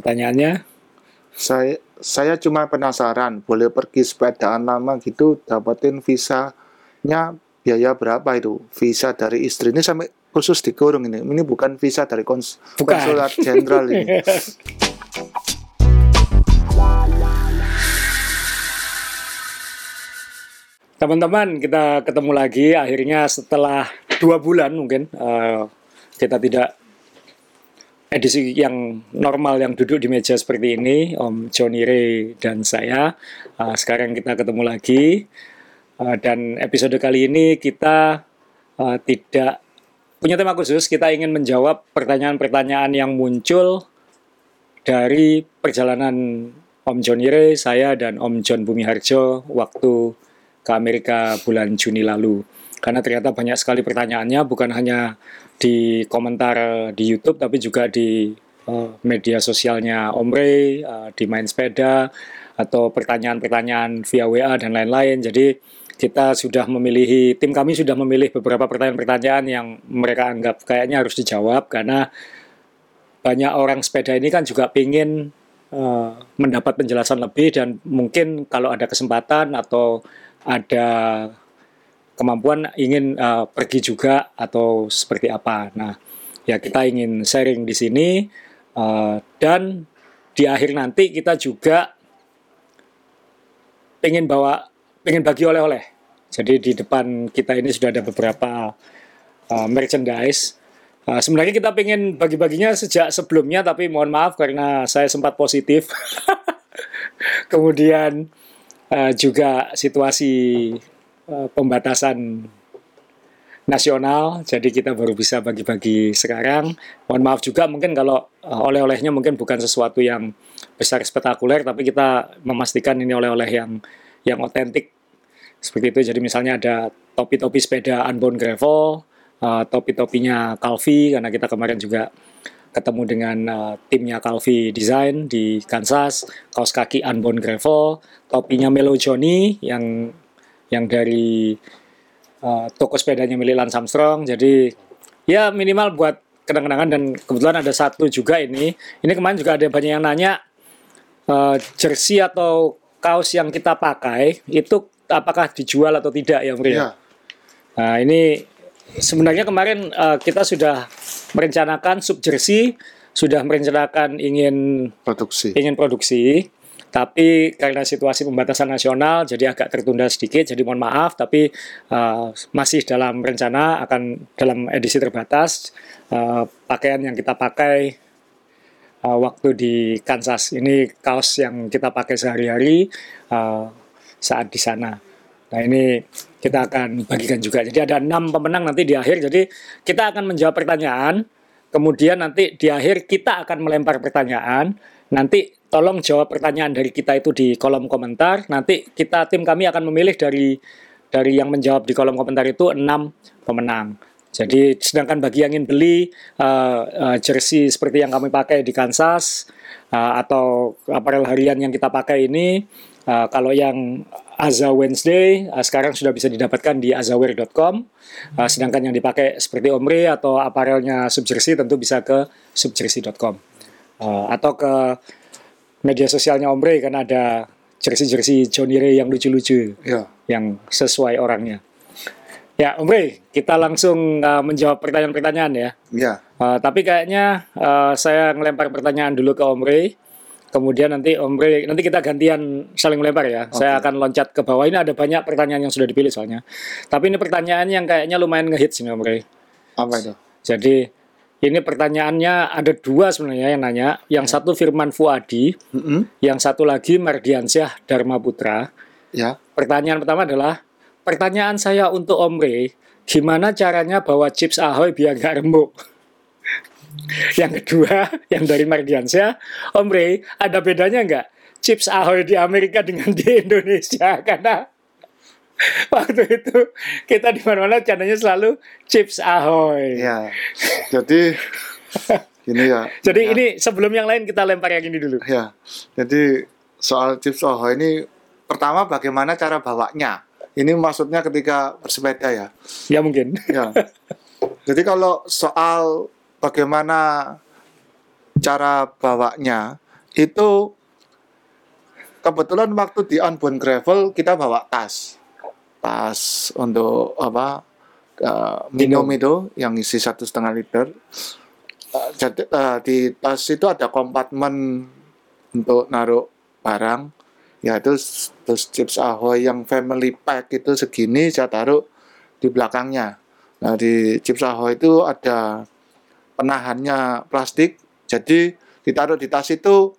pertanyaannya Saya saya cuma penasaran, boleh pergi sepedaan lama gitu dapetin visanya biaya berapa itu? Visa dari istri ini sampai khusus dikurung ini. Ini bukan visa dari kons Bukan. konsulat jenderal ini. Teman-teman, kita ketemu lagi akhirnya setelah dua bulan mungkin eh, kita tidak edisi yang normal yang duduk di meja seperti ini, Om Johnny Ray dan saya. Eh, sekarang kita ketemu lagi Eh, dan episode kali ini kita eh, tidak punya tema khusus. Kita ingin menjawab pertanyaan-pertanyaan yang muncul dari perjalanan Om Johnny Ray, saya dan Om John Bumiharjo waktu ke Amerika bulan Juni lalu. Karena ternyata banyak sekali pertanyaannya, bukan hanya di komentar di YouTube, tapi juga di eh, media sosialnya Om Ray, eh, di main sepeda, atau pertanyaan-pertanyaan via WA dan lain-lain. Jadi kita sudah memilih, tim kami sudah memilih beberapa pertanyaan-pertanyaan yang mereka anggap kayaknya harus dijawab, karena banyak orang sepeda ini kan juga ingin eh, mendapat penjelasan lebih dan mungkin kalau ada kesempatan atau ada kemampuan ingin eh, pergi juga atau seperti apa. Nah, ya kita ingin sharing di sini eh, dan di akhir nanti kita juga ingin bawa ingin bagi oleh-oleh. Jadi di depan kita ini sudah ada beberapa uh, merchandise. Uh, sebenarnya kita pengen bagi-baginya sejak sebelumnya, tapi mohon maaf karena saya sempat positif. Kemudian uh, juga situasi uh, pembatasan nasional, jadi kita baru bisa bagi-bagi sekarang. Mohon maaf juga mungkin kalau uh, oleh-olehnya mungkin bukan sesuatu yang besar spektakuler, tapi kita memastikan ini oleh-oleh yang yang otentik seperti itu. Jadi misalnya ada topi-topi sepeda Unbound Gravel, uh, topi-topinya Calvi karena kita kemarin juga ketemu dengan uh, timnya Calvi Design di Kansas, kaos kaki Unbound Gravel, topinya Melo Johnny yang yang dari uh, toko sepedanya milik Lance Armstrong. Jadi ya minimal buat kenang-kenangan dan kebetulan ada satu juga ini. Ini kemarin juga ada banyak yang nanya uh, jersey atau kaos yang kita pakai itu apakah dijual atau tidak ya, Mri? Ya, Nah, ini sebenarnya kemarin uh, kita sudah merencanakan sub jersey, sudah merencanakan ingin produksi. ingin produksi, tapi karena situasi pembatasan nasional jadi agak tertunda sedikit, jadi mohon maaf, tapi uh, masih dalam rencana akan dalam edisi terbatas uh, pakaian yang kita pakai uh, waktu di Kansas. Ini kaos yang kita pakai sehari-hari uh, saat di sana. Nah ini kita akan bagikan juga. Jadi ada enam pemenang nanti di akhir. Jadi kita akan menjawab pertanyaan. Kemudian nanti di akhir kita akan melempar pertanyaan. Nanti tolong jawab pertanyaan dari kita itu di kolom komentar. Nanti kita tim kami akan memilih dari dari yang menjawab di kolom komentar itu enam pemenang. Jadi sedangkan bagi yang ingin beli uh, uh, jersey seperti yang kami pakai di Kansas uh, atau apparel harian yang kita pakai ini uh, kalau yang Aza Wednesday uh, sekarang sudah bisa didapatkan di azaware.com uh, sedangkan yang dipakai seperti Omri atau apparelnya Subjersey tentu bisa ke subjersey.com uh, atau ke media sosialnya Omri karena ada jersey-jersey Johnny Ray yang lucu-lucu Ya, yang sesuai orangnya. Ya, Om Ray, kita langsung uh, menjawab pertanyaan-pertanyaan ya. ya, Uh, tapi kayaknya uh, saya ngelempar pertanyaan dulu ke Om Ray. Kemudian nanti Om Ray, nanti kita gantian saling melempar ya. Saya akan loncat ke bawah. Ini ada banyak pertanyaan yang sudah dipilih soalnya. Tapi ini pertanyaan yang kayaknya lumayan ngehits Om Ray. apa itu? Jadi ini pertanyaannya ada dua sebenarnya yang nanya. Yang satu Firman Fuadi, Mm-mm. yang satu lagi Mardiansyah Dharma Putra. Ya, Pertanyaan pertama adalah, pertanyaan saya untuk Om Ray, gimana caranya bawa chips ahoy biar nggak remuk? yang kedua, yang dari Mardiansyah, Om Ray, ada bedanya nggak chips ahoy di Amerika dengan di Indonesia? Karena waktu itu kita di mana-mana channelnya selalu chips ahoy. ya. Jadi ini ya. Jadi ya, ini sebelum yang lain kita lempar yang ini dulu. ya. Jadi soal chips Oho ini pertama bagaimana cara bawanya? Ini maksudnya ketika bersepeda ya. Ya mungkin. Ya. Jadi kalau soal bagaimana cara bawanya itu kebetulan waktu di onboard gravel kita bawa tas tas untuk apa uh, minum. itu yang isi satu setengah liter. Uh, jadi uh, di tas itu ada kompartemen untuk naruh barang. Ya terus terus chips ahoy yang family pack itu segini saya taruh di belakangnya. Nah di chips ahoy itu ada penahannya plastik. Jadi ditaruh di tas itu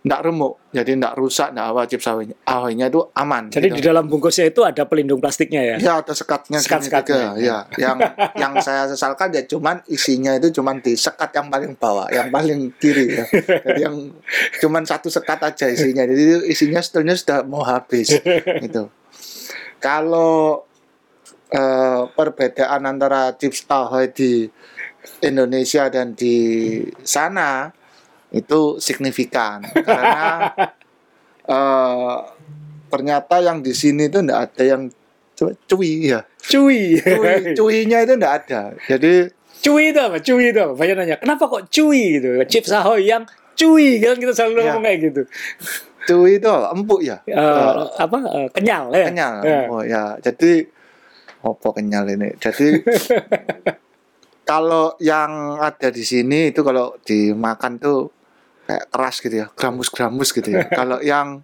ndak remuk jadi ndak rusak ndak apa chips ahoynya ahoynya itu aman Jadi gitu. di dalam bungkusnya itu ada pelindung plastiknya ya. Ya ada sekatnya Sekat-sekatnya. Ya, yang yang saya sesalkan ya cuman isinya itu cuman di sekat yang paling bawah, yang paling kiri ya. Jadi yang cuman satu sekat aja isinya. Jadi isinya sebetulnya sudah mau habis gitu. Kalau eh, perbedaan antara chips ahoy di Indonesia dan di sana itu signifikan karena eh, ternyata yang di sini itu enggak ada yang cu- cuy ya Cuy. cuy cuinya itu enggak ada jadi cuy itu apa? Cuy itu apa? Banyak nanya, kenapa kok cuy gitu? Chips ahoy yang cuy kan kita selalu Ya. ngomong kayak gitu. cuy itu apa? empuk ya Eh, Eh, apa? eh, kenyal ya. kenyal Ya. oh ya jadi apa kenyal ini jadi kalau yang ada di sini itu kalau dimakan tuh kayak keras gitu ya gramus-gramus gitu ya. Kalau yang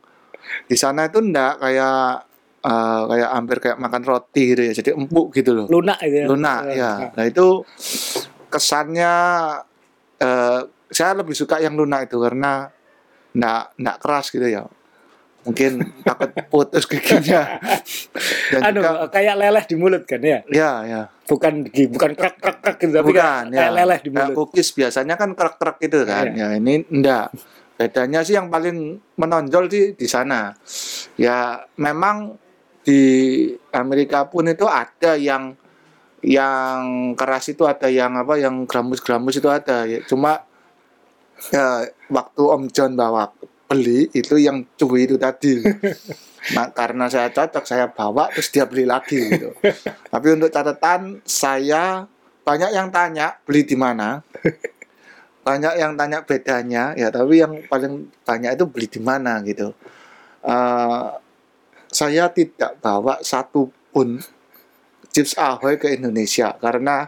di sana itu enggak kayak eh, kayak hampir kayak makan roti gitu ya jadi empuk gitu loh. Lunak itu ya. lunak ya nah itu kesannya eh, saya lebih suka yang lunak itu karena enggak enggak keras gitu ya mungkin takut putus giginya. Dan Anu, juga kayak leleh di mulut kan ya. ya ya. Bukan gigi, bukan krek krek krek gitu tapi bukan kayak ya leleh di mulut. cookies biasanya kan krek-krek gitu kan. Iya. ya ini enggak bedanya sih yang paling menonjol di di sana. Ya memang di Amerika pun itu ada yang yang keras itu ada yang apa yang gramus-gramus itu ada. Ya cuma ya, waktu Om John bawa beli itu yang cuy itu tadi. Nah, karena saya cocok saya bawa terus dia beli lagi gitu. Tapi untuk catatan saya banyak yang tanya beli di mana? Banyak yang tanya bedanya ya tapi yang paling banyak itu beli di mana gitu. Eh, saya tidak bawa satu pun chips ahoy ke Indonesia karena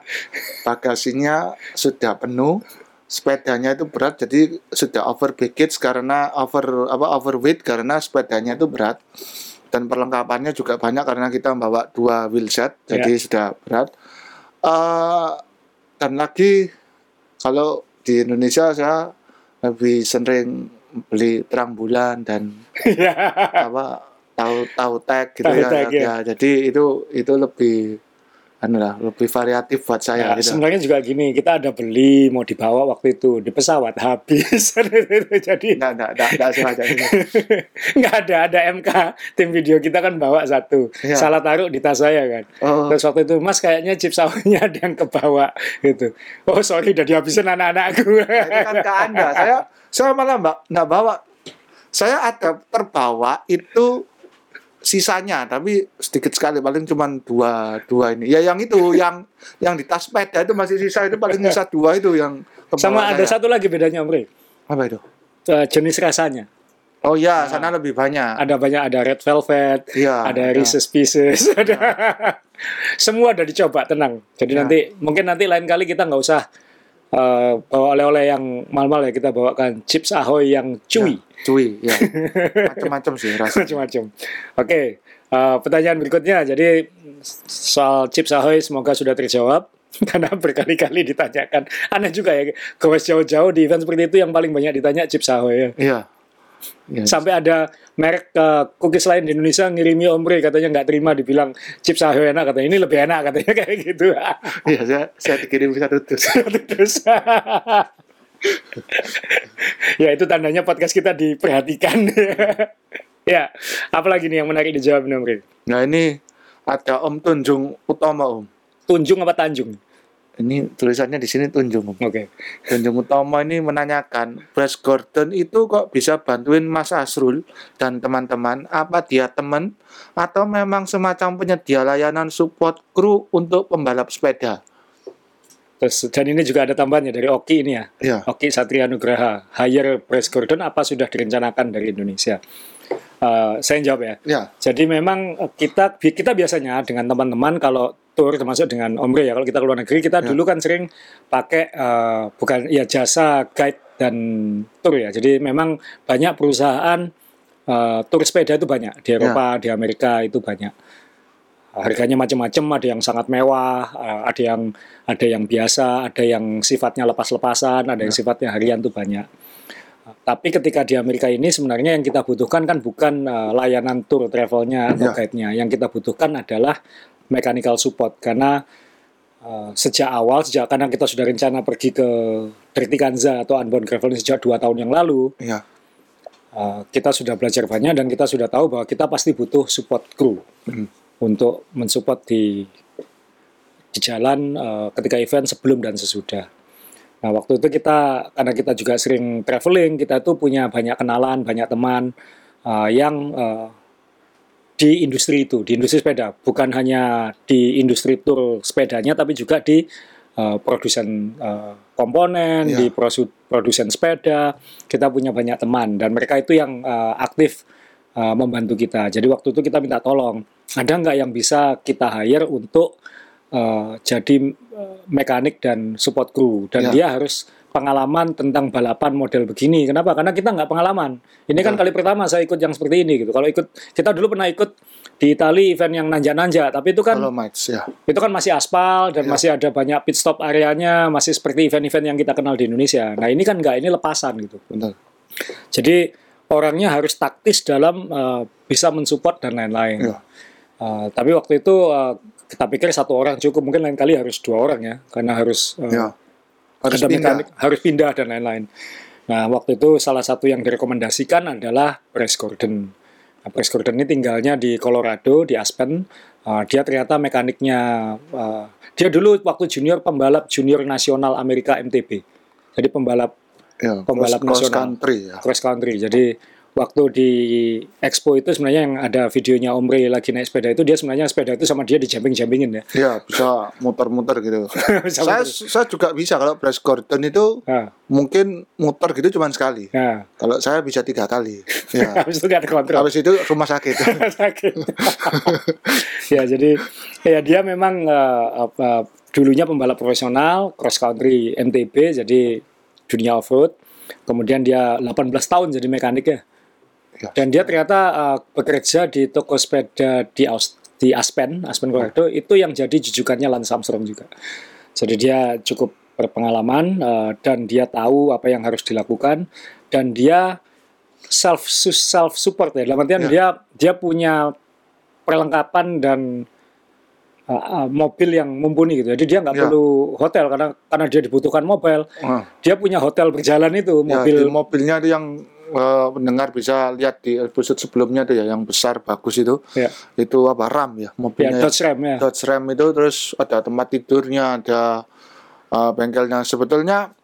bagasinya sudah penuh sepedanya itu berat jadi sudah over baggage karena over apa overweight karena sepedanya itu berat. Dan perlengkapannya juga banyak karena kita membawa dua wheelset jadi sudah berat. Eh, dan lagi kalau di Indonesia saya lebih sering beli terang bulan dan apa tahu tahu tag gitu Tahu ya, tag, ya. ya. jadi itu itu lebih anu lah lebih variatif buat saya Ya, gitu. sebenarnya juga gini, kita ada beli mau dibawa waktu itu di pesawat habis. Jadi Enggak, enggak, enggak, sengaja. nggak ada ada MK tim video kita kan bawa satu Iya. salah taruh di tas saya kan Oh, terus waktu itu mas kayaknya chip sawahnya ada yang kebawa gitu oh sorry udah dihabisin anak-anakku Nah, itu kan ke Anda. Saya saya malah mbak nggak bawa. Saya ada terbawa itu sisanya, tapi sedikit sekali paling cuma dua dua ini. Ya yang itu, yang yang di tas sepeda itu masih sisa itu paling sisa dua itu yang sama ada satu lagi bedanya Om Rey apa itu? Eh, jenis rasanya Oh ya, sana lebih banyak. ada banyak ada red velvet Iya. ada Reese's Pieces ada semua ada dicoba tenang jadi Ya. nanti mungkin nanti lain kali kita nggak usah eh, bawa oleh-oleh yang mahal-mahal ya kita bawakan chips ahoy yang chewy Cuy, ya. Macam-macam sih rasanya. macam-macam oke eh, pertanyaan berikutnya jadi soal chips ahoy semoga sudah terjawab karena berkali-kali ditanyakan aneh juga ya gowes jauh-jauh di event seperti itu yang paling banyak ditanya chips ahoy ya Iya. Iya. sampai ada merek eh, cookies lain di Indonesia ngirimi ombre katanya nggak terima dibilang chips ahoy enak katanya ini lebih enak katanya kayak gitu Iya, saya saya dikirim satu dus. terus ya itu tandanya podcast kita diperhatikan ya apalagi nih yang menarik dijawab ombre Nah, ini ada Om Tunjung Utama, Om. Tunjung apa Tanjung Ini tulisannya di sini Tunjung, oke Tunjung Utama ini menanyakan, Bras Gordon itu kok bisa bantuin Mas Asrul dan teman-teman? Apa dia teman atau memang semacam penyedia layanan support kru untuk pembalap sepeda? Terus dan ini juga ada tambahannya dari Oki ini ya. Ya. Oki Satria Nugraha, hire Bryce Gordon apa sudah direncanakan dari Indonesia? Eh, saya jawab ya. Ya. Jadi memang eh, kita kita biasanya dengan teman-teman kalau tour termasuk dengan Omre ya kalau kita ke luar negeri kita dulu kan sering pakai eh, bukan ya jasa guide dan tour ya. Jadi memang banyak perusahaan eh, tour sepeda itu banyak di Eropa, di Amerika itu banyak. Harganya macam-macam, ada yang sangat mewah, ada yang ada yang biasa, ada yang sifatnya lepas-lepasan, ada yang sifatnya harian itu banyak. Tapi ketika di Amerika ini sebenarnya yang kita butuhkan kan bukan uh, layanan tour travelnya atau Ya. guide-nya. Yang kita butuhkan adalah mechanical support karena uh, sejak awal sejak karena kita sudah rencana pergi ke Tritikanza atau Unbound Gravel sejak dua tahun yang lalu Ya. uh, kita sudah belajar banyak dan kita sudah tahu bahwa kita pasti butuh support crew Hmm. untuk mensupport di di jalan uh, ketika event sebelum dan sesudah. Nah waktu itu kita karena kita juga sering traveling, kita tuh punya banyak kenalan, banyak teman uh, yang uh, di industri itu, di industri sepeda, bukan hanya di industri tour sepedanya, tapi juga di uh, produsen uh, komponen, Ya. di produsen sepeda. Kita punya banyak teman dan mereka itu yang uh, aktif uh, membantu kita. Jadi waktu itu kita minta tolong, ada nggak yang bisa kita hire untuk uh, jadi uh, mekanik dan support crew dan Ya. dia harus pengalaman tentang balapan model begini. Kenapa? Karena kita nggak pengalaman. Ini kan Ya. kali pertama saya ikut yang seperti ini gitu. Kalau ikut kita dulu pernah ikut di Itali event yang nanja-nanja, tapi itu kan ya. itu kan masih aspal dan Ya. masih ada banyak pit stop areanya, masih seperti event-event yang kita kenal di Indonesia. Nah ini kan nggak, ini lepasan gitu. Benar. Jadi orangnya harus taktis dalam uh, bisa mensupport dan lain-lain. Ya. Uh, tapi waktu itu uh, kita pikir satu orang cukup, mungkin lain kali harus dua orang ya, karena harus uh, Ya. Harus ada pindah. mekanik, harus pindah dan lain-lain. Nah waktu itu salah satu yang direkomendasikan adalah Bryce Gordon. Nah, Bryce Gordon ini tinggalnya di Colorado di Aspen. Uh, dia ternyata mekaniknya uh, dia dulu waktu junior pembalap junior nasional Amerika MTB. Jadi pembalap Ya, Pembalap cross, cross nasional. country ya. cross country. Jadi waktu di Expo itu sebenarnya yang ada videonya Omri lagi naik sepeda itu dia sebenarnya sepeda itu sama dia di jumping-jumpingin ya. Ya, bisa muter-muter gitu. Bisa saya muter. saya juga bisa kalau Bryce Gordon itu Nah, mungkin muter gitu cuma sekali. nah. Kalau saya bisa tiga kali. Ya. Habis itu nggak ada kontrol. Habis itu rumah sakit. sakit. ya jadi ya dia memang eh, apa, dulunya pembalap profesional cross country MTB jadi dunia off road. Kemudian dia 18 tahun jadi mekanik ya. Ya. Dan dia ternyata eh, bekerja di toko sepeda di Aus di Aspen, Aspen Colorado itu yang jadi jujukannya Lance Armstrong juga. Jadi dia cukup berpengalaman eh, dan dia tahu apa yang harus dilakukan dan dia self self support ya. Dalam artian Ya. dia dia punya perlengkapan dan uh, uh, mobil yang mumpuni gitu. Jadi dia nggak Ya. perlu hotel karena karena dia dibutuhkan mobil. Wah. Dia punya hotel berjalan itu Ya, mobil. di mobilnya yang eh, pendengar bisa lihat di episode sebelumnya tuh ya yang besar bagus itu. Ya. Itu apa RAM ya Ya, mobilnya. Dodge Ram ya. Dodge Ram itu terus ada tempat tidurnya, ada eh, bengkelnya. Sebetulnya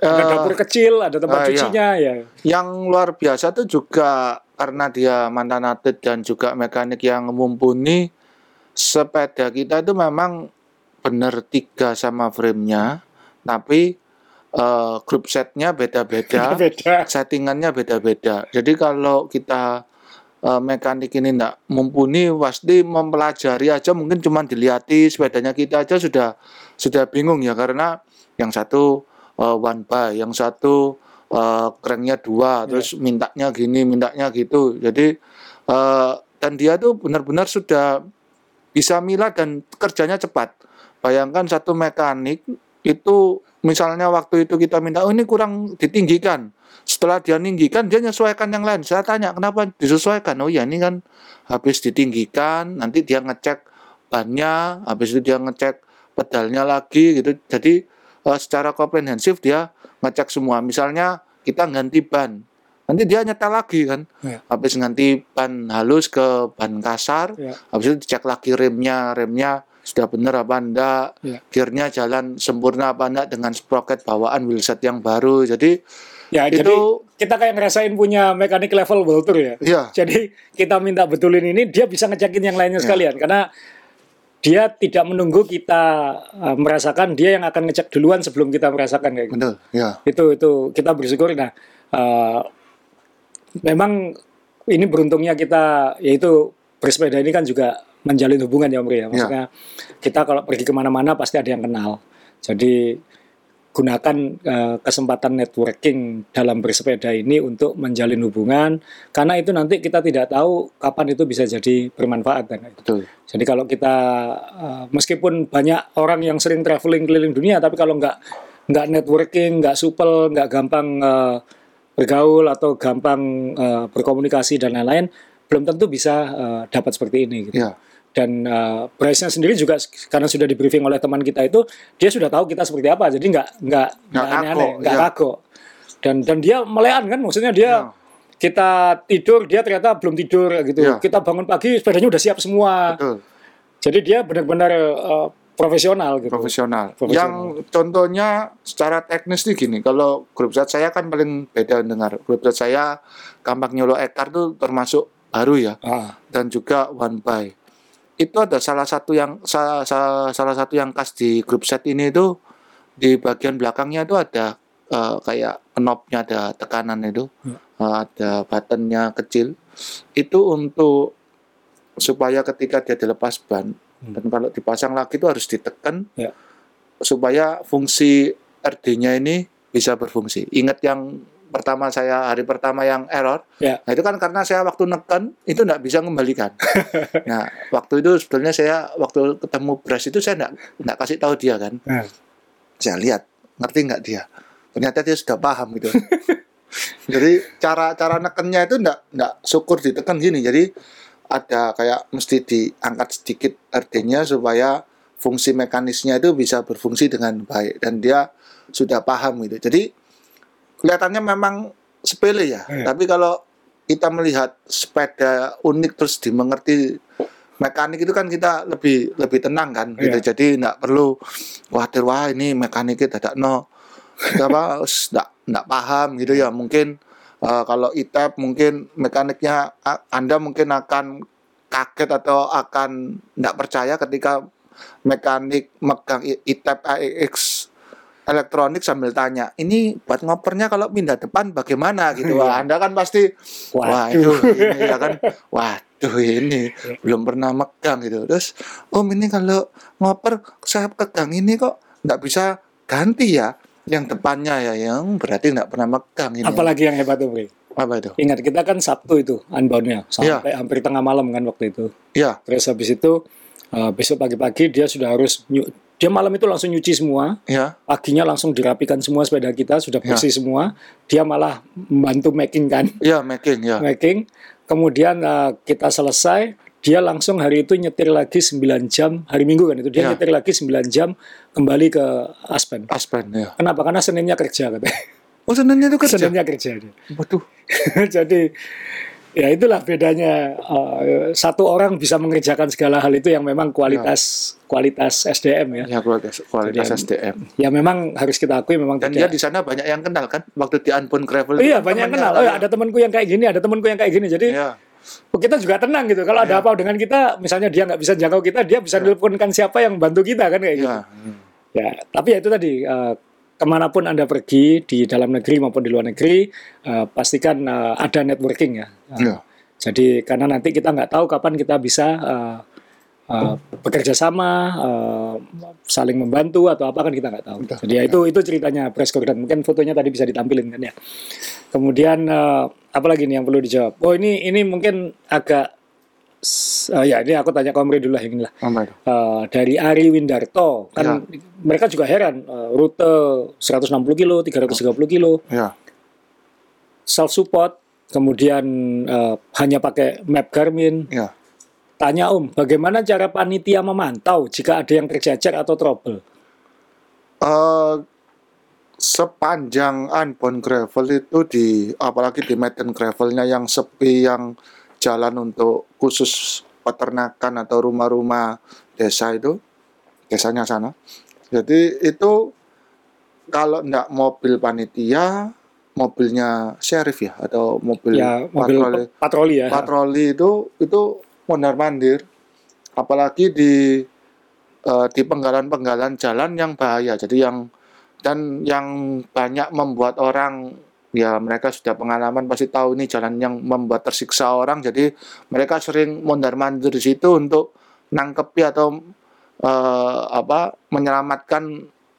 Ada eh, dapur kecil, ada tempat iya. cucinya ya. yang luar biasa tuh juga karena dia mantan atlet dan juga mekanik yang mumpuni sepeda kita itu memang benar tiga sama frame-nya tapi eh, grup setnya beda-beda Beda. settingannya beda-beda jadi kalau kita eh, mekanik ini tidak mumpuni pasti mempelajari aja mungkin cuma dilihati sepedanya kita aja sudah sudah bingung ya karena yang satu eh, one by yang satu eh, cranknya dua Ya. terus mintanya gini mintanya gitu jadi eh, dan dia tuh benar-benar sudah bisa milah dan kerjanya cepat bayangkan satu mekanik itu misalnya waktu itu kita minta oh ini kurang ditinggikan. Setelah dia ninggikan dia menyesuaikan yang lain. Saya tanya kenapa disesuaikan? Oh ya ini kan habis ditinggikan nanti dia ngecek bannya habis itu dia ngecek pedalnya lagi gitu. Jadi eh, secara komprehensif dia ngecek semua. Misalnya kita ganti ban nanti dia nyetel lagi kan. Ya. habis ganti ban halus ke ban kasar Ya. habis itu dicek lagi remnya remnya sudah benar apa enggak Ya. gearnya jalan sempurna apa enggak dengan sprocket bawaan wheelset yang baru jadi Ya, itu jadi kita kayak ngerasain punya mekanik level World Tour ya. ya Jadi kita minta betulin ini, dia bisa ngecekin yang lainnya Ya. sekalian karena dia tidak menunggu kita uh, merasakan, dia yang akan ngecek duluan sebelum kita merasakan kayak gitu. Betul, ya. Itu itu kita bersyukur. Nah, uh, memang ini beruntungnya kita yaitu bersepeda ini kan juga menjalin hubungan ya Om Ri ya. Maksudnya kita kalau pergi ke mana-mana pasti ada yang kenal. Jadi gunakan uh, kesempatan networking dalam bersepeda ini untuk menjalin hubungan karena itu nanti kita tidak tahu kapan itu bisa jadi bermanfaat kan. Betul. Jadi kalau kita uh, meskipun banyak orang yang sering traveling keliling dunia tapi kalau nggak nggak networking, nggak supel, nggak gampang uh, bergaul atau gampang uh, berkomunikasi dan lain-lain belum tentu bisa uh, dapat seperti ini gitu. Ya. Dan uh, Bryce-nya sendiri juga karena sudah di briefing oleh teman kita itu dia sudah tahu kita seperti apa. Jadi nggak nggak nggak aneh-aneh, nggak ya. kaku. Dan dan dia melean kan maksudnya dia Ya. kita tidur dia ternyata belum tidur gitu. Ya. Kita bangun pagi sepedanya udah siap semua. Betul. Jadi dia benar-benar uh, profesional gitu. Profesional. Profesional. Yang contohnya secara teknis nih gini, kalau grup zat saya kan paling beda dengar. Grup zat saya Kampak Nyolo Ekar tuh termasuk baru ya Ah, dan juga one by. Itu ada salah satu yang sa- sa- salah satu yang khas di grup set ini itu di bagian belakangnya itu ada eh, kayak knobnya ada tekanan itu, Ya. Eh, ada buttonnya kecil. Itu untuk supaya ketika dia dilepas ban Hmm. dan kalau dipasang lagi itu harus ditekan Ya. supaya fungsi RD-nya ini bisa berfungsi. Ingat yang pertama saya hari pertama yang error, Ya. nah itu kan karena saya waktu neken itu nggak bisa kembalikan. nah waktu itu sebenarnya saya waktu ketemu Bras itu saya nggak nggak kasih tahu dia kan. Hmm. Saya lihat ngerti nggak dia. Ternyata dia sudah paham gitu. Jadi cara cara nekennya itu nggak nggak syukur ditekan gini. Jadi ada kayak mesti diangkat sedikit RD-nya supaya fungsi mekanisnya itu bisa berfungsi dengan baik dan dia sudah paham gitu. Jadi kelihatannya memang sepele ya, Iya. tapi kalau kita melihat sepeda unik terus dimengerti mekanik itu kan kita lebih lebih tenang kan gitu. Iya. Jadi nggak perlu khawatir wah ini mekaniknya tidak no apa nggak nggak paham gitu ya mungkin eh, kalau ITEP mungkin mekaniknya Anda mungkin akan kaget atau akan nggak percaya ketika mekanik megang I- ITEP AEX elektronik sambil tanya ini buat ngopernya kalau pindah depan bagaimana? Gitu. Wah Anda kan pasti wah Waduh. itu ini ya kan? Waduh ini belum pernah megang gitu. Terus om ini kalau ngoper saya pegang ini kok nggak bisa ganti ya? Yang depannya ya yang berarti nggak pernah megang ini. Apalagi yang hebat Ri. apa itu? Ingat kita kan Sabtu itu unboundnya. Iya. sampai hampir tengah malam kan waktu itu. ya Terus habis itu uh, besok pagi-pagi dia sudah harus dia malam itu langsung nyuci semua, ya paginya langsung dirapikan semua sepeda kita sudah bersih semua. Dia malah membantu making kan, ya making ya making. Kemudian uh, kita selesai, dia langsung hari itu nyetir lagi 9 jam hari Minggu kan itu dia Ya. nyetir lagi 9 jam kembali ke Aspen. Aspen ya Kenapa? Karena Seninnya kerja katanya. oh senangnya itu kerja Seninnya kerja waduh Jadi ya itulah bedanya uh, satu orang bisa mengerjakan segala hal itu yang memang kualitas kualitas SDM ya. ya kualitas kualitas Jadi, SDM Ya memang harus kita akui memang dan dia tidak. di sana banyak yang kenal kan waktu di Unbound Gravel Iya banyak yang kenal. Oh ya, ada temanku yang kayak gini, ada temanku yang kayak gini. Jadi ya kita juga tenang gitu. Kalau ada Iya. apa dengan kita, misalnya dia nggak bisa jangkau kita, dia bisa teleponkan siapa yang bantu kita kan kayak gitu. ya Ya, tapi ya itu tadi eh, ke mana pun anda pergi di dalam negeri maupun di luar negeri, eh, pastikan eh, ada networking ya. Eh, ya Jadi karena nanti kita nggak tahu kapan kita bisa uh, uh, bekerja sama, uh, saling membantu atau apa kan kita nggak tahu. Betul. Jadi ya itu itu ceritanya press dan mungkin fotonya tadi bisa ditampilin kan ya. Kemudian uh, apa lagi nih yang perlu dijawab? Oh ini ini mungkin agak uh, ya ini aku tanya ke Om Ri dulu lah ini lah. Uh, dari Ari Windarto. Kan mereka juga heran uh, rute 160 kilo, 330 kilo. Ya. Self support kemudian eh, hanya pakai map Garmin. Ya. Tanya Om bagaimana cara panitia memantau jika ada yang tercecer atau trouble? Eh, sepanjang Unbound Gravel itu di apalagi di Medan Gravelnya yang sepi yang jalan untuk khusus peternakan atau rumah-rumah desa itu desanya sana. Jadi itu kalau ndak mobil panitia mobilnya sheriff ya atau mobil ya mobil patroli. patroli ya. Patroli itu itu mondar mandir. Apalagi di eh, di penggalan-penggalan jalan yang bahaya. Jadi yang dan yang banyak membuat orang ya mereka sudah pengalaman pasti tahu ini jalan yang membuat tersiksa orang. Jadi mereka sering mondar-mandir di situ untuk nangkepi atau eh, apa menyelamatkan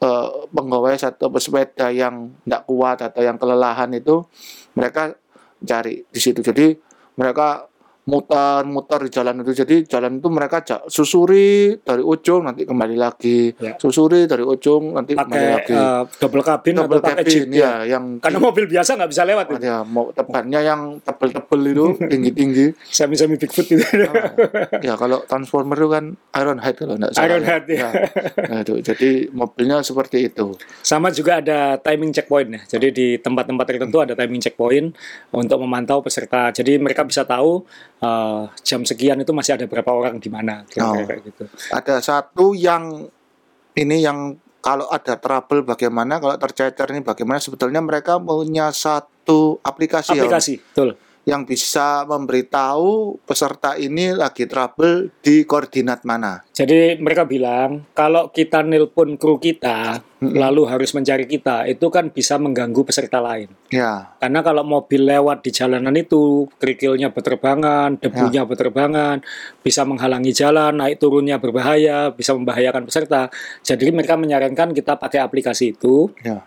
eh, penggawai atau pesepeda yang tidak kuat atau yang kelelahan itu mereka cari di situ. Jadi mereka muter-muter di jalan itu. Jadi jalan itu mereka susuri dari ujung nanti kembali lagi, Ya. susuri dari ujung nanti kembali pakai lagi. eh, double cabin Double atau pakai jeep cabin ya. ya, yang Karena mobil biasa nggak bisa lewat ya mau tebannya yang tebel-tebel itu tinggi-tinggi. Semi-semi Bigfoot itu. ya kalau transformer itu kan Ironhead kalau enggak salah. Ironhead, ya. Nah, itu. Jadi mobilnya seperti itu. Sama juga ada timing checkpoint ya. Jadi di tempat-tempat tertentu ada timing checkpoint untuk memantau peserta. Jadi mereka bisa tahu eh, jam sekian itu masih ada berapa orang di mana kira-kira Oh. kayak gitu. Ada satu yang ini yang kalau ada trouble bagaimana kalau tercecer ini bagaimana sebetulnya mereka punya satu aplikasi, ya, Aplikasi, betul. Yang bisa memberitahu peserta ini lagi trouble di koordinat mana. Jadi mereka bilang kalau kita nelpon kru kita lalu harus mencari kita itu kan bisa mengganggu peserta lain. Ya, Karena kalau mobil lewat di jalanan itu, kerikilnya berterbangan, debunya berterbangan, bisa menghalangi jalan, naik turunnya berbahaya, bisa membahayakan peserta. Jadi mereka menyarankan kita pakai aplikasi itu. ya,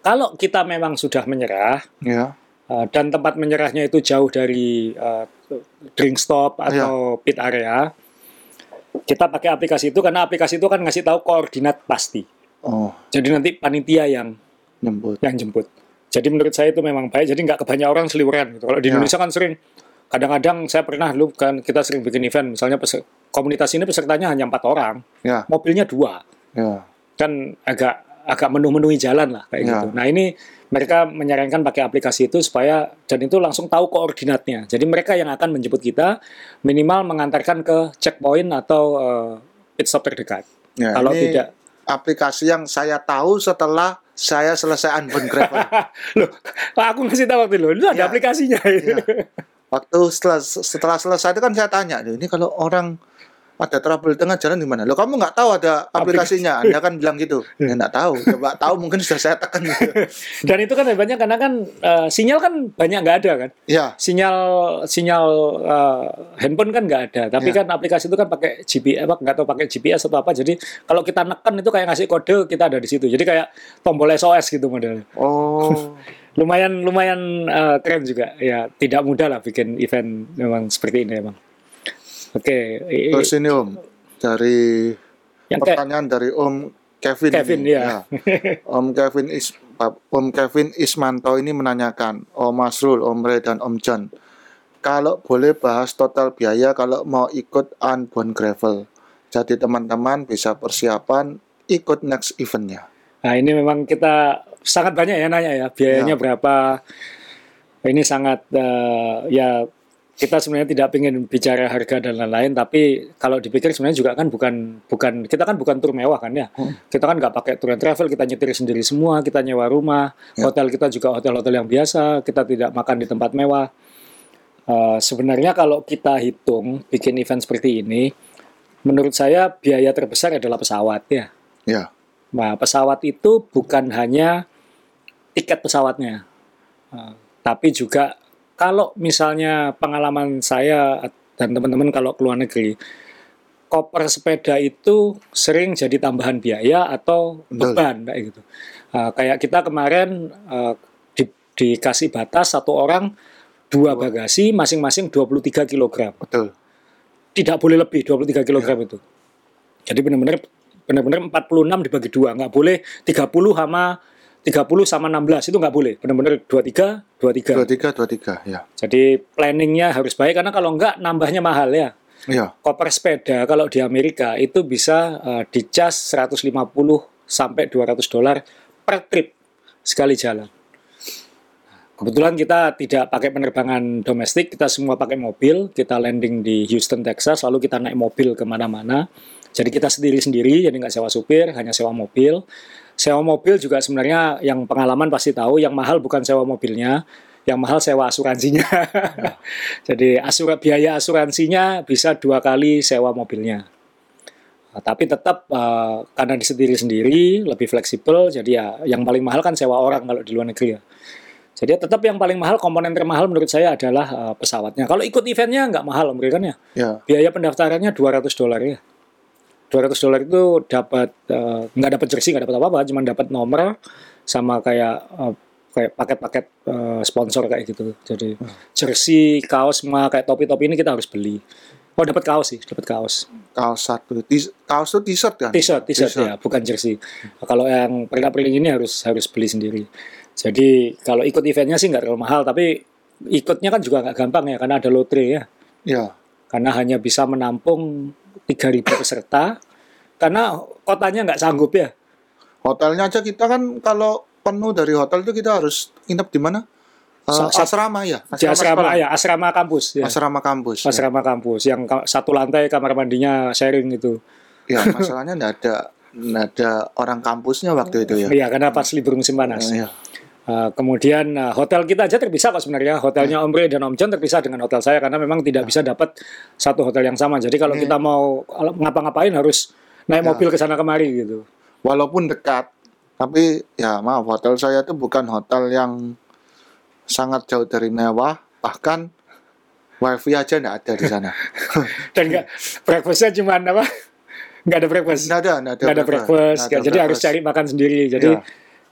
Kalau kita memang sudah menyerah ya, uh, dan tempat menyerahnya itu jauh dari uh, drink stop atau pit area, kita pakai aplikasi itu karena aplikasi itu kan ngasih tahu koordinat pasti. oh, Jadi nanti panitia yang nyebut. yang jemput. Jadi menurut saya itu memang baik. Jadi nggak kebanyakan orang seliweran. Gitu. Kalau di Ya. Indonesia kan sering, kadang-kadang saya pernah dulu kan kita sering bikin event, misalnya komunitas ini pesertanya hanya empat orang, Ya, mobilnya dua, ya, kan agak agak menu-menuhi jalan lah kayak Ya. gitu. Nah ini mereka menyarankan pakai aplikasi itu supaya dan itu langsung tahu koordinatnya. Jadi mereka yang akan menjemput kita minimal mengantarkan ke checkpoint atau eh, pit stop terdekat. ya. Kalau Ini tidak, aplikasi yang saya tahu setelah saya selesai unbound gravel. loh, aku ngasih tahu waktu itu, itu ada Ya. aplikasinya. Ya. Waktu setelah setelah selesai itu kan saya tanya, "Loh, ini kalau orang ada trouble tengah jalan di mana? Lo kamu nggak tahu ada aplikasinya? Anda kan bilang gitu. Ya nggak tahu. Coba tahu mungkin sudah saya tekan. Gitu. Dan itu kan hebatnya karena kan eh, sinyal kan banyak nggak ada kan. Ya, Sinyal sinyal eh, handphone kan nggak ada. Tapi Ya. kan aplikasi itu kan pakai GPS apa nggak tahu pakai GPS atau apa. Jadi kalau kita neken itu kayak ngasih kode kita ada di situ. Jadi kayak tombol SOS gitu modelnya. oh, Lumayan lumayan eh, keren juga. Ya tidak mudah lah bikin event memang seperti ini emang. Oke, i- terus ini Om dari yang pertanyaan dari Om Kevin. Kevin ini. ya. Om Kevin is Om Kevin Ismanto ini menanyakan, Om Masrul, Om Ray dan Om John, kalau boleh bahas total biaya kalau mau ikut unbound gravel. Jadi teman-teman bisa persiapan ikut next eventnya. Nah ini memang kita sangat banyak ya nanya ya biayanya Ya. berapa. Ini sangat eh, ya kita sebenarnya tidak ingin bicara harga dan lain-lain tapi kalau dipikir sebenarnya juga kan bukan bukan kita kan bukan tur mewah kan ya Hmm. kita kan nggak pakai tour and travel kita nyetir sendiri semua kita nyewa rumah Ya. hotel kita juga hotel-hotel yang biasa kita tidak makan di tempat mewah Eh, sebenarnya kalau kita hitung bikin event seperti ini menurut saya biaya terbesar adalah pesawat ya Ya, Nah, pesawat itu bukan hanya tiket pesawatnya, Eh, tapi juga kalau misalnya pengalaman saya dan teman-teman kalau ke luar negeri, koper sepeda itu sering jadi tambahan biaya atau beban kayak gitu. Eh, kayak kita kemarin eh, di- dikasih batas satu orang dua bagasi masing-masing 23 kg betul. tidak boleh lebih 23 kg itu. Jadi benar-benar benar-benar 46 dibagi dua, nggak boleh 30 sama 30 sama 16 itu nggak boleh. Benar-benar 23 23. 23 23 ya. Jadi planningnya harus baik karena kalau nggak nambahnya mahal ya. Ya, Koper sepeda kalau di Amerika itu bisa uh, dicas 150 sampai 200 dolar per trip sekali jalan. Kebetulan kita tidak pakai penerbangan domestik, kita semua pakai mobil. Kita landing di Houston, Texas, lalu kita naik mobil ke mana-mana. Jadi kita sendiri-sendiri, jadi nggak sewa supir, hanya sewa mobil. Sewa mobil juga sebenarnya yang pengalaman pasti tahu, yang mahal bukan sewa mobilnya, yang mahal sewa asuransinya. jadi asura, biaya asuransinya bisa dua kali sewa mobilnya. Nah, tapi tetap uh, karena disendiri sendiri lebih fleksibel jadi ya yang paling mahal kan sewa orang kalau di luar negeri ya jadi tetap yang paling mahal komponen termahal menurut saya adalah uh, pesawatnya kalau ikut eventnya nggak mahal kan ya Ya. biaya pendaftarannya 200 dolar ya 200 dolar itu dapat uh, nggak dapat jersey nggak dapat apa-apa cuma dapat nomor sama kayak uh, kayak paket-paket uh, sponsor kayak gitu jadi jersey kaos semua kayak topi-topi ini kita harus beli oh dapat kaos sih dapat kaos Kaos satu. Kaos itu t-shirt kan? T-shirt, t-shirt T-shirt. ya, bukan jersey. Kalau yang pernak-pernik ini harus harus beli sendiri. Jadi kalau ikut eventnya sih nggak terlalu mahal, tapi ikutnya kan juga nggak gampang ya, karena ada lotre ya. Ya. Karena hanya bisa menampung 3.000 peserta, karena kotanya nggak sanggup ya. Hotelnya aja kita kan kalau penuh dari hotel itu kita harus nginep di mana? Sa- asrama ya. Di asrama sekolah. ya, asrama kampus ya. Asrama kampus. ya. Asrama kampus yang satu lantai kamar mandinya sharing itu. Ya, masalahnya enggak ada enggak ada orang kampusnya waktu itu ya. Iya, karena pas libur musim panas. Iya. Uh, kemudian uh, hotel kita aja terpisah kok sebenarnya. Hotelnya Om Ray dan Om John terpisah dengan hotel saya karena memang tidak bisa dapat satu hotel yang sama. Jadi kalau Ini- kita mau ngapa-ngapain harus naik Ya. mobil ke sana kemari gitu. Walaupun dekat, tapi ya maaf hotel saya itu bukan hotel yang sangat jauh dari mewah, bahkan wifi aja enggak ada di sana. dan nggak breakfastnya cuma apa? Nggak ada breakfast? Enggak ada, enggak ada. nggak ada breakfast. Nggak ada jadi harus breakfast. cari makan sendiri. Jadi ya.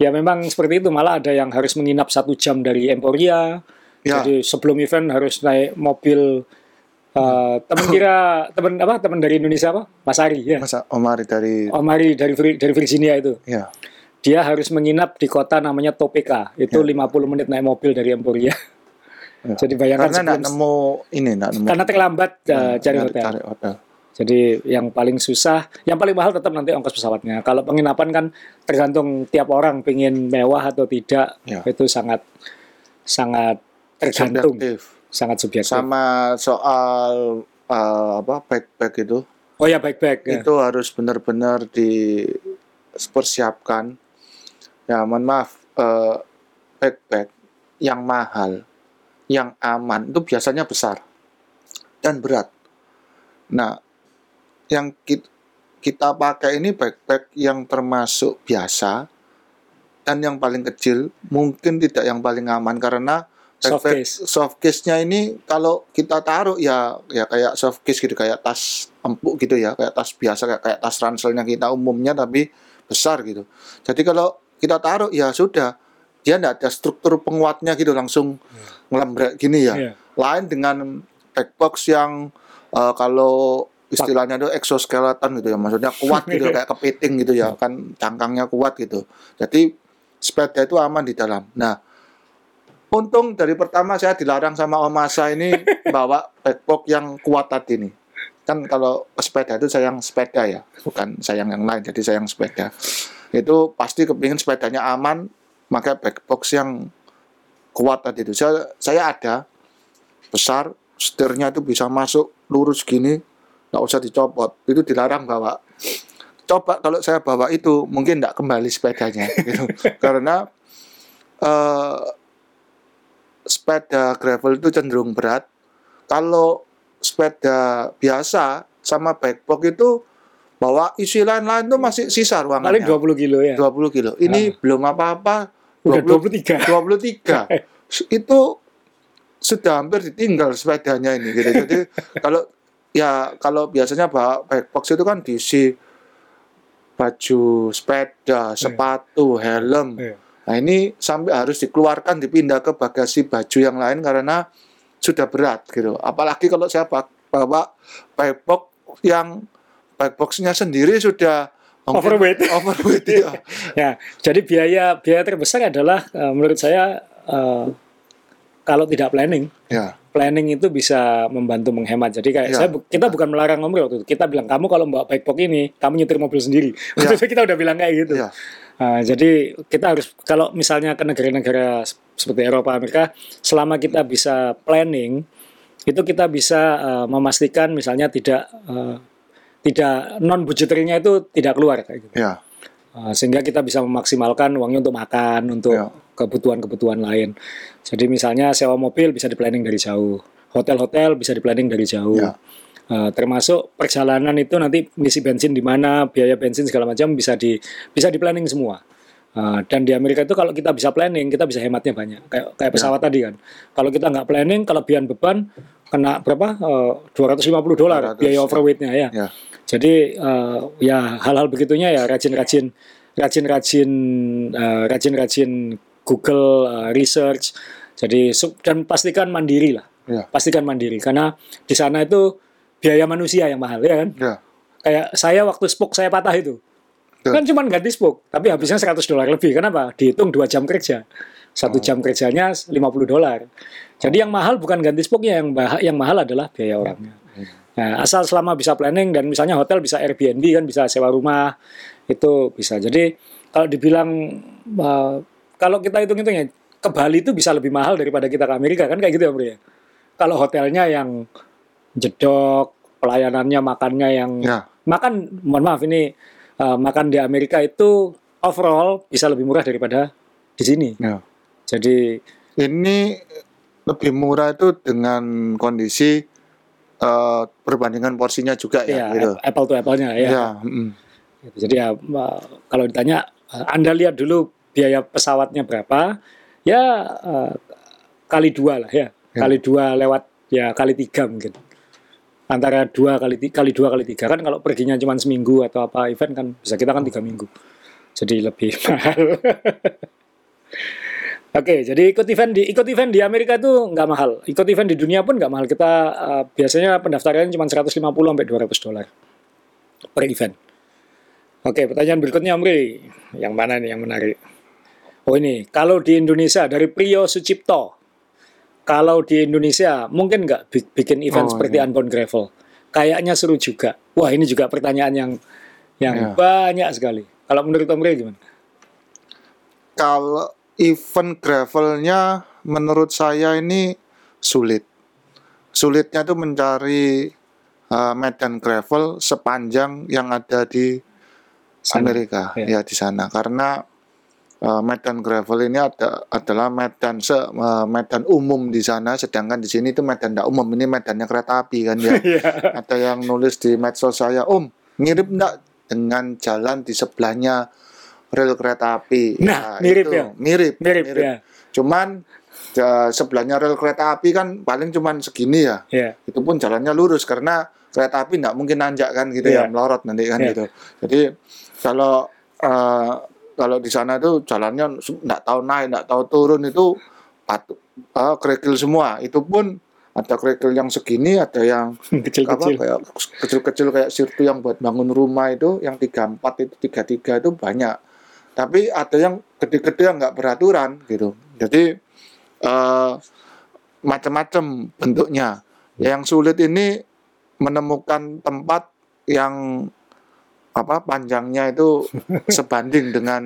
Memang seperti itu malah ada yang harus menginap satu jam dari Emporia Ya. jadi sebelum event harus naik mobil uh, teman kira teman apa teman dari Indonesia apa Mas Ari ya Masa Omar dari Om Ari dari dari Virginia itu ya. dia harus menginap di kota namanya Topeka itu 50 menit naik mobil dari Emporia Ya. jadi bayangkan Karena sebelum- nemu ini nemu. karena terlambat uh, Cari- hotel cari hotel. Jadi yang paling susah, yang paling mahal tetap nanti ongkos pesawatnya. Kalau penginapan kan tergantung tiap orang pengen mewah atau tidak, Ya. itu sangat sangat tergantung, Subjektif. sangat subjektif. Sama soal eh, apa backpack itu Oh ya baik-baik. Ya. itu harus benar-benar dipersiapkan. Ya, mohon maaf, eh, backpack yang mahal, yang aman itu biasanya besar dan berat. Nah, yang ki- kita pakai ini backpack yang termasuk biasa dan yang paling kecil, mungkin tidak yang paling aman karena Soft backpack case. soft case-nya ini kalau kita taruh ya ya kayak soft case gitu kayak tas empuk gitu ya kayak tas biasa kayak, kayak tas ranselnya kita umumnya tapi besar gitu jadi kalau kita taruh ya sudah dia tidak ada struktur penguatnya gitu langsung ngelembrek gini ya Iya. lain dengan backbox yang eh, kalau istilahnya itu exoskeleton gitu ya. Maksudnya kuat gitu kayak kepiting gitu ya. Kan cangkangnya kuat gitu. Jadi sepeda itu aman di dalam. Nah untung dari pertama saya dilarang sama Om Asa ini bawa backpack yang kuat tadi nih. Kan kalau sepeda itu sayang sepeda ya bukan sayang yang lain. Jadi sayang sepeda. Itu pasti kepingin sepedanya aman maka backbox yang kuat tadi itu. Saya saya ada besar setirnya itu bisa masuk lurus gini nggak usah dicopot. Itu dilarang bawa. Coba kalau saya bawa itu mungkin nggak kembali sepedanya gitu. Karena eh, sepeda gravel itu cenderung berat. Kalau sepeda biasa sama backbox itu bawa isi lain-lain itu masih sisa Paling ruangannya 20 kilo ya. 20 kilo. Ini belum apa-apa. Udah 20 23. 23 itu sudah hampir ditinggal sepedanya ini gitu. Jadi kalau ya kalau biasanya backbox itu kan diisi baju sepeda, sepatu, helm. Iya. Nah ini sampai harus dikeluarkan dipindah ke bagasi baju yang lain karena sudah berat gitu. Apalagi kalau saya ba- bawa backbox yang backboxnya sendiri sudah Overweight. overweight ya. Ya, jadi biaya biaya terbesar adalah eh, menurut saya eh, kalau tidak planning, Ya. Planning itu bisa membantu menghemat. Jadi kayak Ya. saya kita bukan melarang Om Ray waktu itu. Kita bilang kamu kalau bawa backpack ini, kamu nyetir mobil sendiri. Ya. Waktu itu kita udah bilang kayak gitu. Ya. Nah, jadi kita harus kalau misalnya ke negara-negara seperti Eropa, Amerika, selama kita bisa planning, itu kita bisa eh, memastikan misalnya tidak eh, tidak non budgeternya itu tidak keluar kayak gitu. Ya. Uh, sehingga kita bisa memaksimalkan uangnya untuk makan, untuk Ya. Kebutuhan-kebutuhan lain. Jadi misalnya sewa mobil bisa di planning dari jauh, hotel-hotel bisa di planning dari jauh. Ya. Uh, termasuk perjalanan itu nanti ngisi bensin di mana, biaya bensin segala macam bisa di bisa di planning semua. Uh, dan di Amerika itu kalau kita bisa planning, kita bisa hematnya banyak. Kayak kayak Ya. pesawat tadi kan. Kalau kita nggak planning, kelebihan beban kena berapa? Uh, 250 dolar 200, biaya ya. overweightnya ya. Ya. Jadi uh, ya hal-hal begitunya ya rajin-rajin rajin-rajin uh, rajin-rajin Google uh, research. Jadi dan pastikan mandiri lah. Ya. Pastikan mandiri karena di sana itu biaya manusia yang mahal ya kan. Ya. Kayak saya waktu spoke saya patah itu. Betul. Kan cuma ganti spoke, tapi habisnya 100 dolar lebih. Kenapa? Dihitung dua jam kerja. Satu Oh. jam kerjanya 50 dolar. Jadi yang mahal bukan ganti spoke-nya, yang bah- yang mahal adalah biaya orangnya. Nah, asal selama bisa planning dan misalnya hotel bisa Airbnb kan bisa sewa rumah itu bisa. Jadi kalau dibilang uh, kalau kita hitung-hitung ya ke Bali itu bisa lebih mahal daripada kita ke Amerika kan kayak gitu ya Bro ya. Kalau hotelnya yang jedok, pelayanannya makannya yang Ya. makan mohon maaf ini uh, makan di Amerika itu overall bisa lebih murah daripada di sini. Ya. Jadi Ini lebih murah itu dengan kondisi eh, perbandingan porsinya juga ya, ya gitu. apple to apple-nya ya. Ya, mm. Jadi ya uh, kalau ditanya uh, Anda lihat dulu biaya pesawatnya berapa, ya uh, kali dua lah ya, Ya. kali dua lewat ya kali tiga mungkin antara dua kali ti- kali dua kali tiga kan kalau perginya cuma seminggu atau apa event kan bisa kita kan tiga minggu jadi lebih mahal. Oke, jadi ikut event di ikut event di Amerika itu nggak mahal. Ikut event di dunia pun nggak mahal. Kita uh, biasanya pendaftarannya cuma 150 sampai 200 dolar per event. Oke, pertanyaan berikutnya Omri. Yang mana nih yang menarik? Oh ini, kalau di Indonesia dari Priyo Sucipto. Kalau di Indonesia mungkin nggak bi- bikin event Oh, seperti iya. Unbound Gravel? Kayaknya seru juga. Wah ini juga pertanyaan yang yang Iya. banyak sekali. Kalau menurut Omri gimana? Kalau event gravelnya menurut saya ini sulit. Sulitnya tuh mencari eh, medan gravel sepanjang yang ada di Sana. Amerika Ya. ya di sana karena eh, medan gravel ini ada adalah medan se eh, medan umum di sana sedangkan di sini itu medan tidak umum ini medannya kereta api kan ya Iya. ada yang nulis di medsos saya om mirip enggak dengan jalan di sebelahnya rel kereta api Nah, mirip itu, ya? mirip Mirip, ya. cuman ja- sebelahnya rel kereta api kan paling cuman segini ya Ya. itu pun jalannya lurus karena kereta api nggak mungkin nanjak kan gitu Iya. ya melorot nanti kan Iya. gitu jadi kalau eh, kalau di sana itu jalannya nggak tahu naik nggak tahu turun itu patu, eh, kerikil semua. Itu pun ada kerikil yang segini ada yang Kecil-kecil. kayak kecil-kecil kayak sirtu yang buat bangun rumah itu yang tiga empat itu tiga tiga itu banyak. Tapi ada yang gede-gede yang nggak beraturan gitu. Jadi eh, macam-macam bentuknya. Yang sulit ini menemukan tempat yang apa panjangnya itu sebanding dengan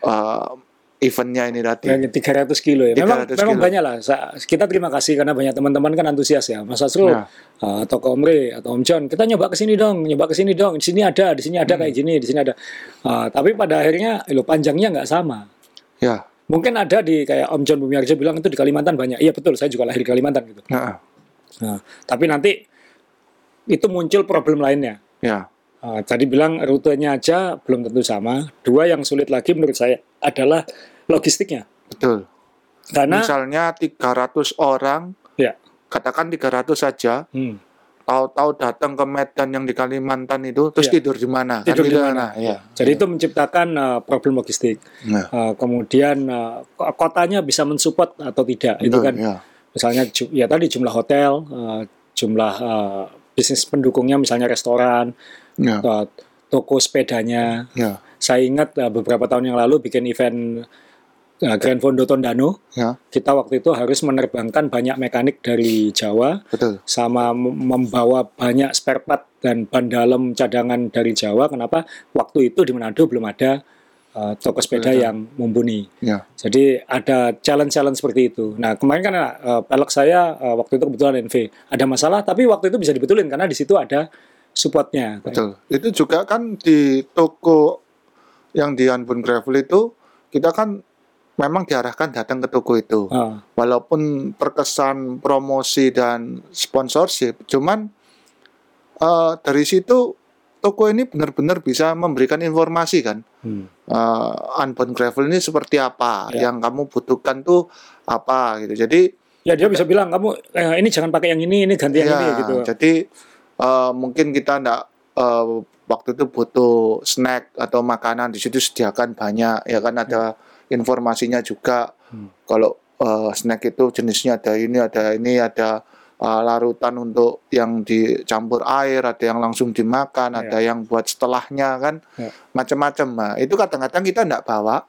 eh, eventnya ini tadi Yang 300 kilo ya. Memang 300 memang kilo. banyak lah. Kita terima kasih karena banyak teman-teman kan antusias ya. Mas Asrul Nah. uh, atau Ko Omri atau Om John, kita nyoba ke sini dong, nyoba ke sini dong. Di sini ada, di sini ada Hmm. kayak gini, di sini ada. Uh, tapi pada akhirnya lo panjangnya nggak sama. ya Mungkin ada di kayak Om John Bumiarjo bilang itu di Kalimantan banyak. Iya betul, saya juga lahir di Kalimantan gitu. nah, Nah, tapi nanti itu muncul problem lainnya. ya Uh, tadi bilang rutenya aja belum tentu sama. Dua yang sulit lagi menurut saya adalah logistiknya. betul Karena misalnya 300 orang ya, katakan 300 saja hmm, tahu-tahu datang ke Medan yang di Kalimantan itu terus Iya. tidur di mana Tidur di gitu mana? kan? ya Jadi itu menciptakan uh, problem logistik. Nah, Uh, kemudian uh, ko- kotanya bisa mensupport atau tidak. itu betul, kan ya. misalnya ya tadi jumlah hotel, uh, jumlah uh, bisnis pendukungnya misalnya restoran, Ya, uh, toko sepedanya. ya, Saya ingat uh, beberapa tahun yang lalu bikin event uh, Grand Fondo Tondano, ya, kita waktu itu harus menerbangkan banyak mekanik dari Jawa betul. sama mem- membawa banyak spare part dan ban dalam cadangan dari Jawa. Kenapa? Waktu itu di Manado belum ada uh, toko sepeda Betul. yang mumpuni. Ya, Jadi ada challenge-challenge seperti itu. Nah kemarin kan uh, pelek saya uh, waktu itu kebetulan NV ada masalah, tapi waktu itu bisa dibetulin karena di situ ada supportnya. betul. Itu juga kan di toko yang di Anbun Gravel itu kita kan memang diarahkan datang ke toko itu. Ah, Walaupun terkesan promosi dan sponsorship, cuman eh, dari situ toko ini benar-benar bisa memberikan informasi kan Hmm. uh, unbound gravel ini seperti apa Ya. yang kamu butuhkan tuh apa gitu jadi Ya dia bisa bilang kamu eh, ini jangan pakai yang ini, ini ganti yang ya, ini gitu. jadi uh, mungkin kita ndak uh, waktu itu butuh snack atau makanan di situ sediakan banyak ya kan ada informasinya juga Hmm. kalau uh, snack itu jenisnya ada ini ada ini ada uh, larutan untuk yang dicampur air ada yang langsung dimakan Ya. ada yang buat setelahnya kan Ya. macam-macam nah, itu kadang-kadang kita ndak bawa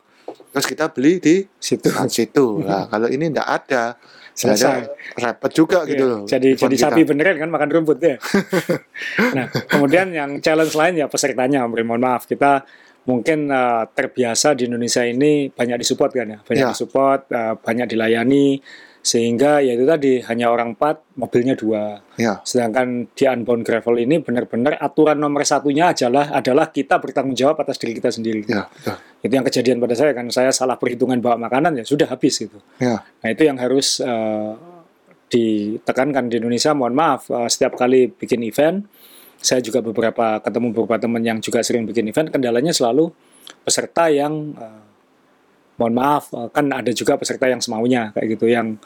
terus kita beli di Situ. saat situ nah kalau ini nggak ada, Selesai. repot juga gitu Iya, loh Jadi jadi kita. sapi beneran kan makan rumput ya. nah, kemudian yang challenge lain ya pesertanya, Om mohon maaf kita mungkin eh, terbiasa di Indonesia ini banyak disupport kan ya, banyak Ya. disupport, eh, banyak dilayani sehingga ya itu tadi hanya orang empat, mobilnya dua. ya Sedangkan di unbound gravel ini benar-benar aturan nomor satunya adalah adalah kita bertanggung jawab atas diri kita sendiri. ya betul. Itu yang kejadian pada saya kan saya salah perhitungan bawa makanan ya sudah habis gitu. ya Nah itu yang harus eh, ditekankan di Indonesia. Mohon maaf, eh, setiap kali bikin event, saya juga beberapa ketemu beberapa teman yang juga sering bikin event. Kendalanya selalu peserta yang, eh, mohon maaf, kan ada juga peserta yang semaunya kayak gitu, yang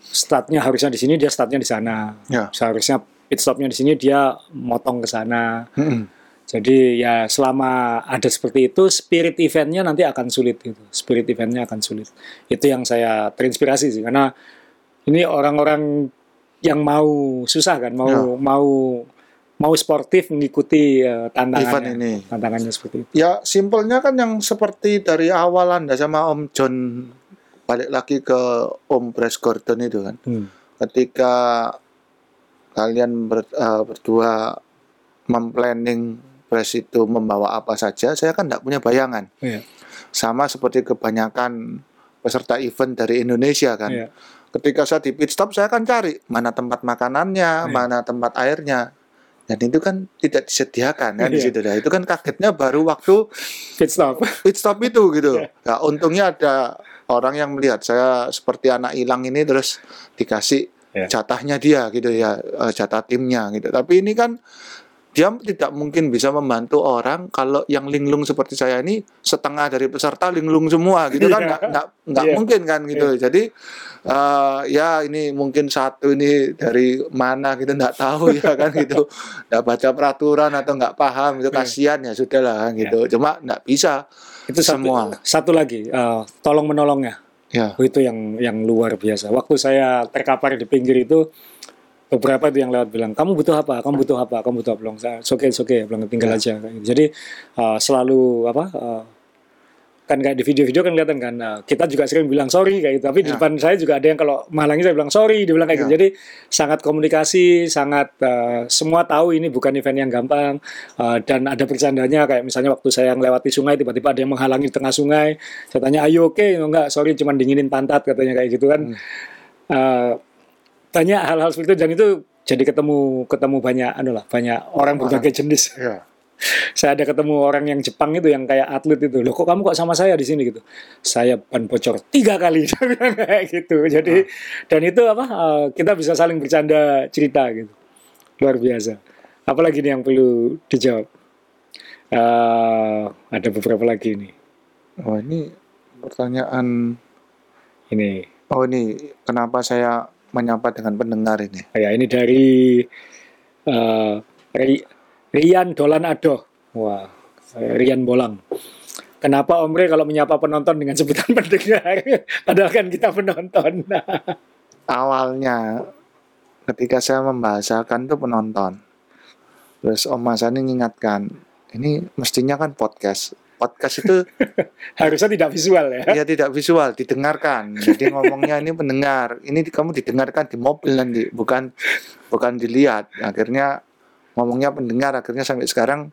startnya harusnya di sini, dia startnya di sana. Ya. Seharusnya pit stopnya di sini, dia motong ke sana. Mm-mm. Jadi ya selama ada seperti itu, spirit eventnya nanti akan sulit gitu. Spirit eventnya akan sulit. Itu yang saya terinspirasi sih, karena ini orang-orang yang mau susah kan, mau Ya. mau mau sportif mengikuti eh, tantangannya. Event ini. Tantangannya seperti itu. Ya simpelnya kan yang seperti dari awal Anda sama Om John balik lagi ke Om Bryce Gordon itu kan. Hmm. Ketika kalian ber- eh, berdua memplanning Bryce itu membawa apa saja, saya kan tidak punya bayangan. Iya. Sama seperti kebanyakan peserta event dari Indonesia kan. Iya. Ketika saya di pit stop, saya akan cari mana tempat makanannya, Iya. mana tempat airnya. Dan itu kan tidak disediakan kan di Iya. situ. Nah, itu kan kagetnya baru waktu Pit stop. pit stop itu gitu. Iya. Nah, untungnya ada orang yang melihat saya seperti anak hilang ini terus dikasih Iya. jatahnya dia gitu ya, eh, jatah timnya gitu. Tapi ini kan dia tidak mungkin bisa membantu orang kalau yang linglung seperti saya ini setengah dari peserta linglung semua gitu kan Iya. nggak nggak nggak Iya. mungkin kan gitu jadi eh, ya ini mungkin satu ini dari mana gitu nggak tahu ya kan gitu nggak baca peraturan atau nggak paham itu Iya. kasihan ya sudah lah kan gitu cuma nggak bisa Itu satu, Semua. satu lagi, eh, tolong menolongnya. ya Oh, itu yang yang luar biasa. Waktu saya terkapar di pinggir itu beberapa itu yang lewat bilang kamu butuh apa, kamu butuh apa, kamu butuh apa. Bilang saya oke oke, bilang tinggal Ya. aja. Jadi uh, selalu apa? uh, kan kayak di video-video kan kelihatan kan. Uh, kita juga sering bilang sorry kayak gitu. Tapi di Ya. depan saya juga ada yang kalau menghalangi saya bilang sorry dia bilang kayak Ya. gitu jadi sangat komunikasi sangat uh, semua tahu ini bukan event yang gampang. Uh, dan ada bercandanya kayak misalnya waktu saya melewati sungai tiba-tiba ada yang menghalangi di tengah sungai. Saya tanya ayo oke enggak sorry cuman dinginin pantat katanya kayak gitu kan. Uh, banyak hal-hal seperti itu. Dan itu jadi ketemu ketemu banyak anu lah banyak orang berbagai jenis. Ya saya ada ketemu orang yang Jepang itu yang kayak atlet itu. Loh kok kamu kok sama saya di sini gitu? Saya ban bocor tiga kali. Kayak gitu. Jadi dan itu apa eh, kita bisa saling bercanda cerita gitu. Luar biasa. Apalagi nih yang perlu dijawab? Eh, ada beberapa lagi nih oh ini pertanyaan ini. Oh ini kenapa saya menyapa dengan pendengar ini? Ya ini dari Ri- Rian Dolan Adoh wah Rian Bolang Kenapa Omre kalau menyapa penonton dengan sebutan pendengar? Padahal kan kita penonton. awalnya ketika saya membahasakan tuh penonton terus Om Mas Ani mengingatkan ini mestinya kan podcast podcast itu Harusnya tidak visual ya. ya tidak visual didengarkan jadi ngomongnya ini pendengar ini kamu didengarkan di mobil nanti bukan bukan dilihat akhirnya ngomongnya pendengar akhirnya sampai sekarang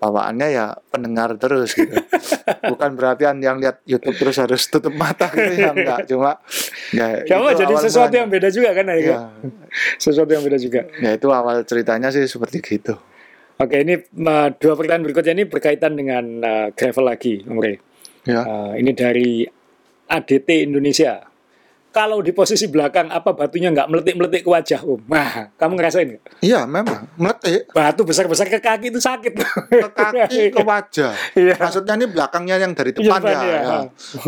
bawaannya ya pendengar terus gitu bukan berarti yang lihat YouTube terus harus tutup mata gitu ya enggak cuma ya itu jadi sesuatu yang beda juga kan Aiko? ya, Sesuatu yang beda juga. ya itu awal ceritanya sih seperti gitu Oke, ini uh, dua pertanyaan berikutnya ini berkaitan dengan uh, gravel lagi, Omre. ya Uh, ini dari ADT Indonesia. Kalau di posisi belakang apa batunya nggak meletik-meletik ke wajah Om? Nah, kamu ngerasain nggak? Iya, memang meletik Batu besar-besar ke kaki itu sakit. ke kaki ke wajah. Iya. Maksudnya ini belakangnya yang dari Iya, depan depan, ya. iya. ya.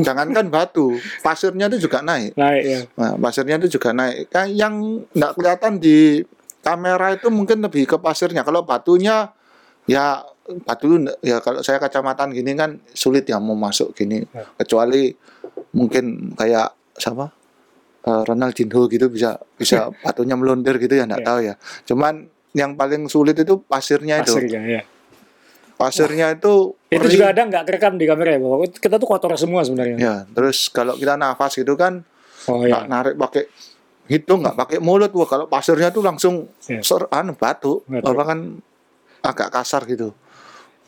Jangankan batu, pasirnya itu juga naik. Naik ya. Nah, pasirnya itu juga naik. Yang nggak kelihatan di kamera itu mungkin lebih ke pasirnya. Kalau batunya ya batu ya kalau saya kacamataan gini kan sulit ya mau masuk gini. Ya. Kecuali mungkin kayak siapa? Eh, Ronaldinho gitu bisa bisa batunya melondir gitu ya nggak Ya. tahu ya. Cuman yang paling sulit itu pasirnya itu. Pasirnya ya. Pasirnya itu Itu perih. juga ada nggak kerekam di kamera ya bahwa kita tuh kotor semua sebenarnya. ya. Terus kalau kita nafas gitu kan Oh nggak ya. narik pakai hidung nggak pakai mulut wah kalau pasirnya tuh langsung Iya. ser anu batu Batu. apa kan agak kasar gitu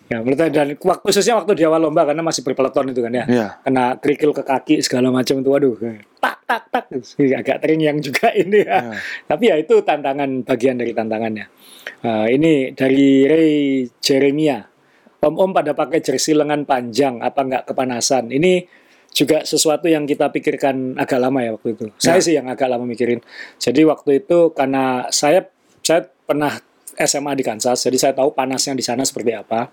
Ya, menurut saya, dan khususnya waktu di awal lomba karena masih berpeleton itu kan ya. ya Kena kerikil ke kaki segala macam itu waduh. Tak tak tak agak teringyang juga ini ya. ya. Tapi ya itu tantangan bagian dari tantangannya. Eh, ini dari Ray Jeremia. Om-om pada pakai jersey lengan panjang, apa nggak kepanasan? Ini juga sesuatu yang kita pikirkan agak lama ya waktu itu. Saya Ya. sih yang agak lama mikirin. Jadi waktu itu karena saya saya pernah SMA di Kansas, jadi saya tahu panasnya di sana seperti apa.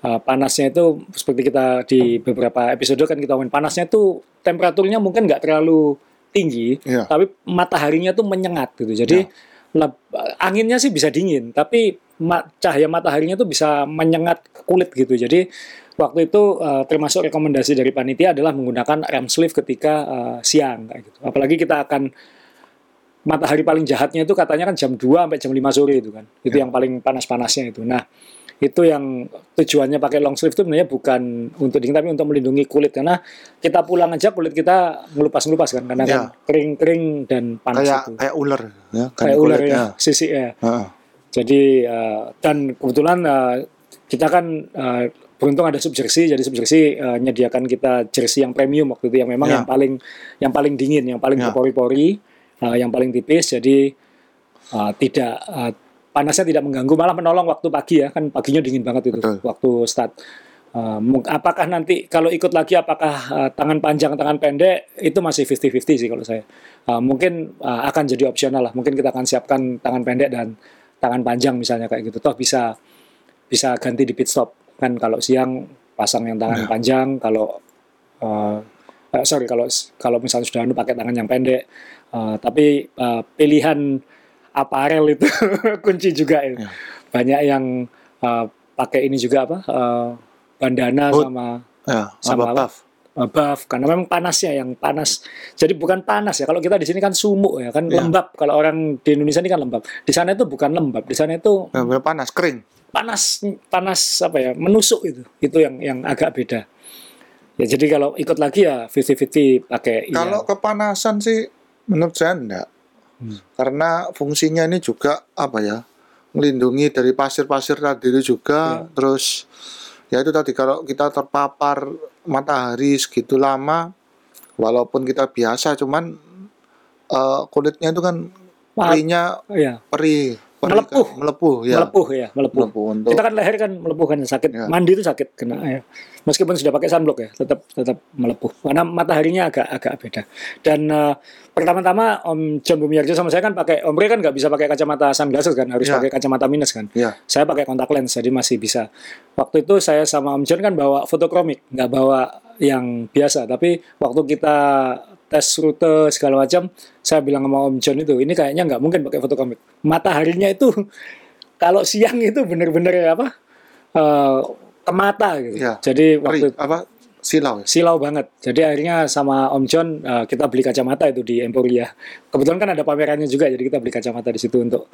Eh, panasnya itu seperti kita di beberapa episode kan kita ngomongin panasnya itu temperaturnya mungkin nggak terlalu tinggi, Iya. tapi mataharinya tuh menyengat gitu. Jadi leb- anginnya sih bisa dingin, tapi ma- cahaya mataharinya tuh bisa menyengat kulit gitu. Jadi waktu itu eh, termasuk rekomendasi dari panitia adalah menggunakan arm sleeve ketika eh, siang kayak gitu. Apalagi kita akan matahari paling jahatnya itu katanya kan jam 2 sampai jam 5 sore itu kan. Itu yang paling panas-panasnya itu. Nah, itu yang tujuannya pakai long sleeve itu sebenarnya bukan untuk dingin tapi untuk melindungi kulit karena kita pulang aja kulit kita ngelupas-ngelupas kan karena kan Ya. kering-kering dan panas kayak itu. kayak ular ya kan Kayak ular ya, sisi ya. Heeh. Jadi eh, dan kebetulan eh, kita kan eh, beruntung ada sub jersey, jadi sub jersey eh, menyediakan kita jersey yang premium waktu itu yang memang Ya. yang paling yang paling dingin, yang paling Ya. berpori-pori, eh, yang paling tipis, jadi eh, tidak eh, panasnya tidak mengganggu, malah menolong waktu pagi ya, kan paginya dingin banget itu Betul. waktu start. Mung- apakah nanti kalau ikut lagi apakah eh, tangan panjang tangan pendek itu masih 50-50 sih kalau saya. Eh, mungkin eh, akan jadi opsional lah. Mungkin kita akan siapkan tangan pendek dan tangan panjang misalnya kayak gitu. Toh bisa bisa ganti di pit stop kan kalau siang pasang yang tangan Ya. panjang kalau eh, sorry kalau kalau misalnya sudah anu pakai tangan yang pendek Eh, tapi eh, pilihan aparel itu kunci juga ya. Ya. banyak yang eh, pakai ini juga apa eh, bandana Hood. sama ya Sama buff buff karena memang panasnya yang panas jadi bukan panas ya kalau kita di sini kan sumuk ya kan Ya. lembab kalau orang di Indonesia ini kan lembab di sana itu bukan lembab di sana itu Ya, panas kering panas panas apa ya menusuk itu itu yang yang agak beda ya jadi kalau ikut lagi ya 50-50 pakai iya. kalau kepanasan sih menurut saya enggak Hmm. karena fungsinya ini juga apa ya melindungi dari pasir-pasir tadi itu juga Ya. terus ya itu tadi kalau kita terpapar matahari segitu lama walaupun kita biasa cuman eh, kulitnya itu kan perihnya ya perih, perih Melepuh. kan, melepuh ya melepuh ya melepuh melepuh untuk kita kan leher kan melepuh kan sakit Ya. mandi itu sakit kena ya meskipun sudah pakai sunblock ya tetap tetap melepuh. Karena mataharinya agak agak beda. Dan eh, pertama-tama Om John Bumiarjo sama saya kan pakai Om Ray kan nggak bisa pakai kacamata sunglasses kan harus Ya. pakai kacamata minus kan. Ya saya pakai kontak lens jadi masih bisa. Waktu itu saya sama Om John kan bawa fotokromik nggak bawa yang biasa. Tapi waktu kita tes rute segala macam saya bilang sama Om John itu ini kayaknya nggak mungkin pakai fotokromik. Mataharinya itu kalau siang itu bener-bener apa eh, ke mata gitu Iya. jadi waktu apa silau ya silau banget. Jadi akhirnya sama Om John eh, kita beli kacamata itu di Emporia. Kebetulan kan ada pamerannya juga, jadi kita beli kacamata di situ untuk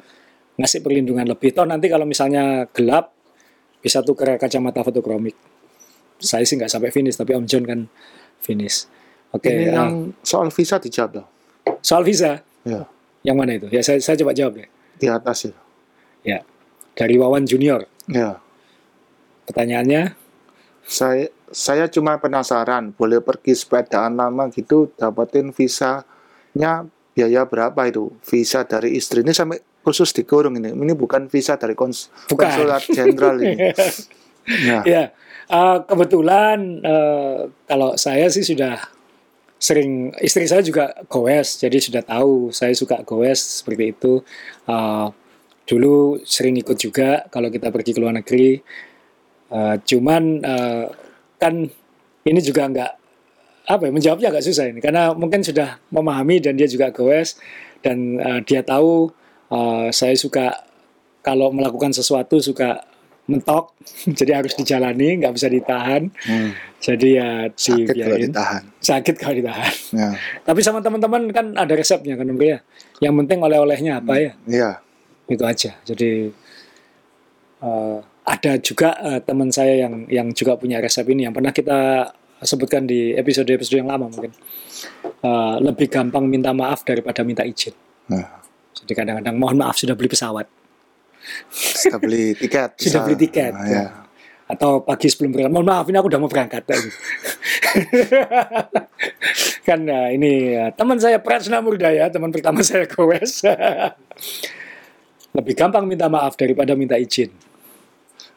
ngasih perlindungan lebih. Toh nanti kalau misalnya gelap bisa tuker kacamata fotokromik. Saya sih nggak sampai finish, tapi Om John kan finish. Oke, ini eh, yang soal visa dijawab loh soal visa, ya yang mana itu? Ya saya, saya coba jawab ya. di atas ya Ya, dari Wawan Junior. ya Pertanyaannya, saya saya cuma penasaran boleh pergi sepedaan lama gitu dapetin visanya biaya berapa itu? Visa dari istri. Ini sampai khusus dikurung ini. Ini bukan visa dari kons Bukan. konsulat jenderal ini. Nah ya. Eh, kebetulan eh, kalau saya sih sudah sering istri saya juga goes, jadi sudah tahu saya suka goes seperti itu. Uh, dulu sering ikut juga kalau kita pergi ke luar negeri. Uh, cuman uh, kan ini juga nggak apa ya menjawabnya agak susah ini karena mungkin sudah memahami dan dia juga goes dan uh, dia tahu uh, saya suka kalau melakukan sesuatu suka mentok jadi harus dijalani nggak bisa ditahan Hmm. jadi ya Sakit kalau ditahan. sakit kalau ditahan Ya. tapi sama teman-teman kan ada resepnya kan ya yang penting oleh-olehnya apa ya Iya. itu aja jadi eh, ada juga eh, teman saya yang yang juga punya resep ini yang pernah kita sebutkan di episode-episode yang lama mungkin. Eh, lebih gampang minta maaf daripada minta izin. Nah, jadi kadang-kadang mohon maaf sudah beli pesawat. Sudah beli tiket. Sudah beli tiket, Nah, ya. ya. atau pagi sebelum berangkat mohon maaf ini aku udah mau berangkat. Kan nah, ini ya, teman saya Prasna Murdaya teman pertama saya Gowes lebih gampang minta maaf daripada minta izin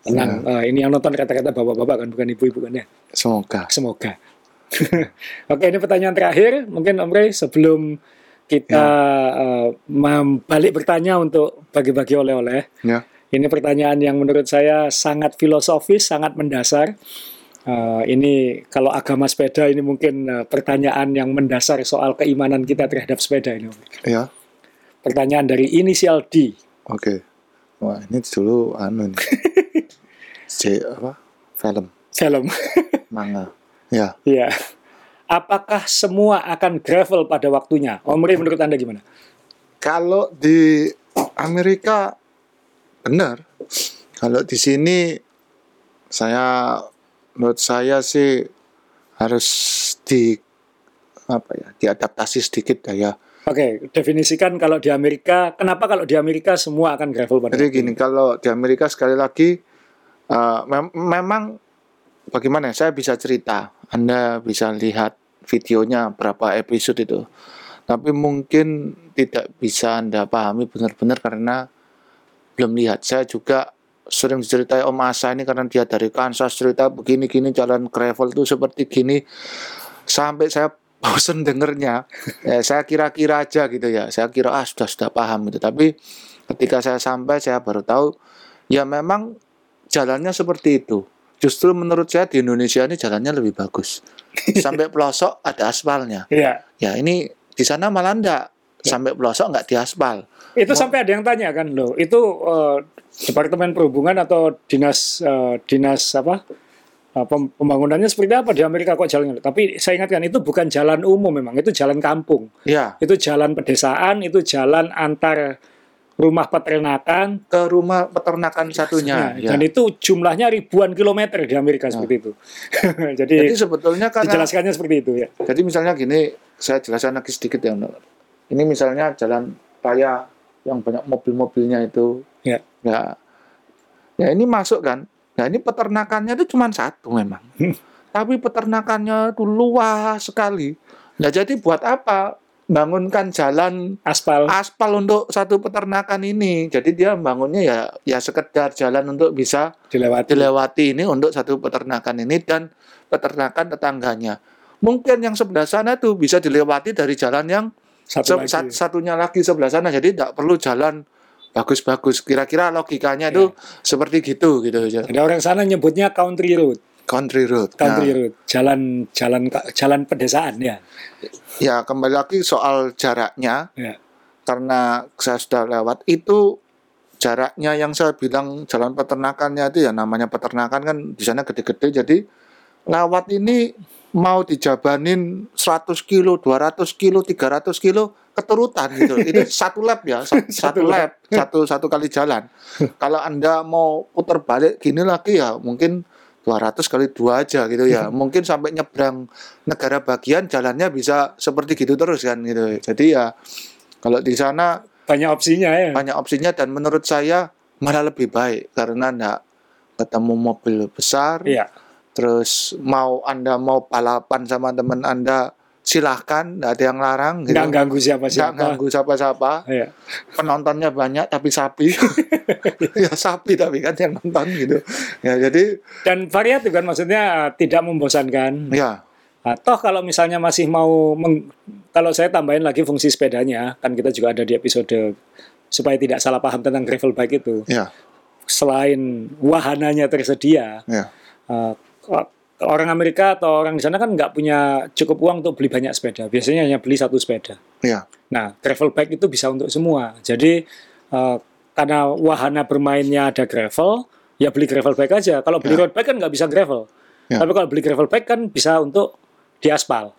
tenang eh, ini yang nonton kata-kata bapak-bapak kan bukan ibu-ibu kan ya Semoga. semoga oke ini pertanyaan terakhir mungkin Om Rey sebelum kita eh, balik bertanya untuk bagi-bagi oleh-oleh Ya. ini pertanyaan yang menurut saya sangat filosofis, sangat mendasar. Eh, ini kalau agama sepeda ini mungkin eh, pertanyaan yang mendasar soal keimanan kita terhadap sepeda ini. Ya. Pertanyaan dari inisial D. Oke. Wah, ini dulu anu nih. C apa? Film, Film. manga. Ya. ya. Apakah semua akan gravel pada waktunya? Om Rey menurut Anda gimana? Kalau di Amerika benar. Kalau di sini saya menurut saya sih harus di apa ya diadaptasi sedikit ya. Oke, definisikan kalau di Amerika, kenapa kalau di Amerika semua akan gravel pada Jadi gini kalau di Amerika sekali lagi eh, mem- memang bagaimana ya, saya bisa cerita, Anda bisa lihat videonya berapa episode itu. Tapi mungkin tidak bisa Anda pahami benar-benar karena belum lihat. Saya juga sering diceritai Om Asa ini karena dia dari Kansas cerita begini-gini jalan gravel itu seperti gini. Sampai saya bosen dengernya. Ya, saya kira-kira aja gitu ya. Saya kira ah sudah sudah paham gitu. Tapi ketika saya sampai saya baru tahu ya memang jalannya seperti itu. Justru menurut saya di Indonesia ini jalannya lebih bagus. Sampai pelosok ada aspalnya. Iya. ya ini di sana malah enggak sampai pelosok enggak diaspal. Itu sampai ada yang tanya kan loh, itu eh, Departemen Perhubungan atau dinas eh, dinas apa? Eh, pem- pembangunannya seperti apa di Amerika kok jalannya? Tapi saya ingatkan itu bukan jalan umum memang, itu jalan kampung, ya itu jalan pedesaan, itu jalan antar rumah peternakan. ke rumah peternakan satunya Nah, ya. Dan itu jumlahnya ribuan kilometer di Amerika seperti itu. jadi Jadi, sebetulnya karena dijelaskannya seperti itu ya. Jadi misalnya gini, saya jelaskan lagi sedikit ya. Ini misalnya jalan raya yang banyak mobil-mobilnya itu. Ya. Ya. Ya ini masuk kan. Nah ini peternakannya itu cuma satu memang. Tapi peternakannya itu luas sekali. Nah jadi buat apa bangunkan jalan Aspal. aspal untuk satu peternakan ini? Jadi dia bangunnya ya ya sekedar jalan untuk bisa dilewati. dilewati ini untuk satu peternakan ini dan peternakan tetangganya. Mungkin yang sebelah sana tuh bisa dilewati dari jalan yang Satu se- lagi. sat- satunya lagi sebelah sana. Jadi tidak perlu jalan bagus-bagus. Kira-kira logikanya itu seperti gitu gitu aja. Ada orang sana nyebutnya country road, Country road. country Nah, road, jalan jalan jalan pedesaan ya. ya kembali lagi soal jaraknya Ya. karena saya sudah lewat itu jaraknya yang saya bilang jalan peternakannya itu ya namanya peternakan kan di sana gede-gede jadi lewat ini mau dijabanin 100 kilo, 200 kilo, 300 kilo keturutan gitu. Itu satu lap ya, sa- satu, lap, satu satu kali jalan. Kalau Anda mau putar balik gini lagi ya mungkin 200 kali dua aja gitu ya. Mungkin sampai nyebrang negara bagian jalannya bisa seperti gitu terus kan gitu. Jadi ya kalau di sana Banyak opsinya ya. banyak opsinya dan menurut saya malah lebih baik karena enggak ketemu mobil besar Iya. terus mau anda mau balapan sama teman anda silahkan nggak ada yang larang gitu Nggak ganggu Nggak siapa-siapa. ganggu siapa-siapa Iya. penontonnya banyak tapi sapi ya sapi tapi kan yang nonton gitu ya jadi Dan variatif kan maksudnya eh, tidak membosankan. ya Nah, toh kalau misalnya masih mau meng- kalau saya tambahin lagi fungsi sepedanya, kan kita juga ada di episode supaya tidak salah paham tentang gravel bike itu. Ya, Selain wahananya tersedia, ya, ko- orang Amerika atau orang di sana kan nggak punya cukup uang untuk beli banyak sepeda. Biasanya hanya beli satu sepeda. ya, Nah, gravel bike itu bisa untuk semua. Jadi eh, karena wahana bermainnya ada gravel, ya beli gravel bike aja. Kalau beli Ya. road bike kan nggak bisa gravel. Ya. Tapi kalau beli gravel bike kan bisa untuk di aspal.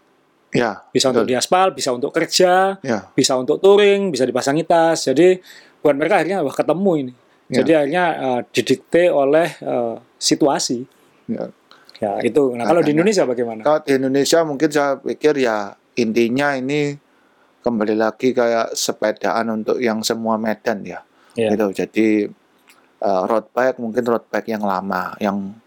ya, Bisa untuk di aspal, bisa untuk kerja, ya, bisa untuk touring, bisa dipasangi tas. Jadi buat mereka akhirnya wah ketemu ini. Ya. Jadi akhirnya eh, didikte oleh eh, situasi. ya. Ya itu. Nah kalau di. Indonesia bagaimana? Kalau di Indonesia mungkin saya pikir ya intinya ini kembali lagi kayak sepedaan untuk yang semua medan ya. Ya. Gitu. Jadi eh, road bike mungkin road bike yang lama, yang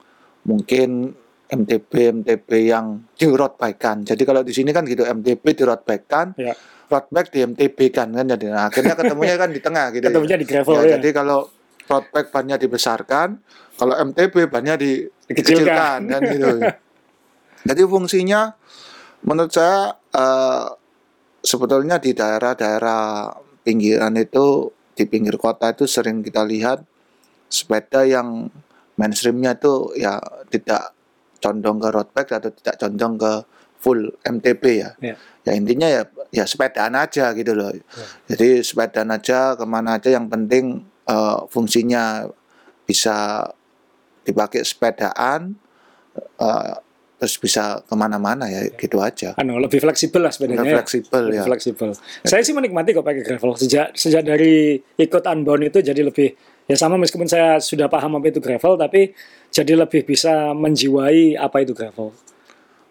mungkin MTB MTB yang di road bike kan. Jadi kalau di sini kan gitu MTB di road bike kan, Ya. road bike di MTB kan kan jadi nah, akhirnya ketemunya kan di tengah gitu. Ketemunya di gravel Ya, ya. Jadi kalau road bike bannya dibesarkan, kalau MTB bannya di- Dikecilkan. kan gitu. Jadi fungsinya menurut saya eh, sebetulnya di daerah-daerah pinggiran itu di pinggir kota itu sering kita lihat sepeda yang mainstreamnya itu ya tidak condong ke road bike atau tidak condong ke full MTB ya. Ya. Ya intinya ya ya sepedaan aja gitu loh. Jadi sepedaan aja ke mana aja yang penting eh, fungsinya bisa dipakai sepedaan eh, terus bisa ke mana-mana ya gitu aja. Anu, lebih fleksibel lah. Lebih ya. fleksibel Lebih ya. fleksibel. Saya sih menikmati kok pakai gravel sejak sejak dari ikut unbound itu jadi lebih ya sama meskipun saya sudah paham apa itu gravel tapi jadi lebih bisa menjiwai apa itu gravel.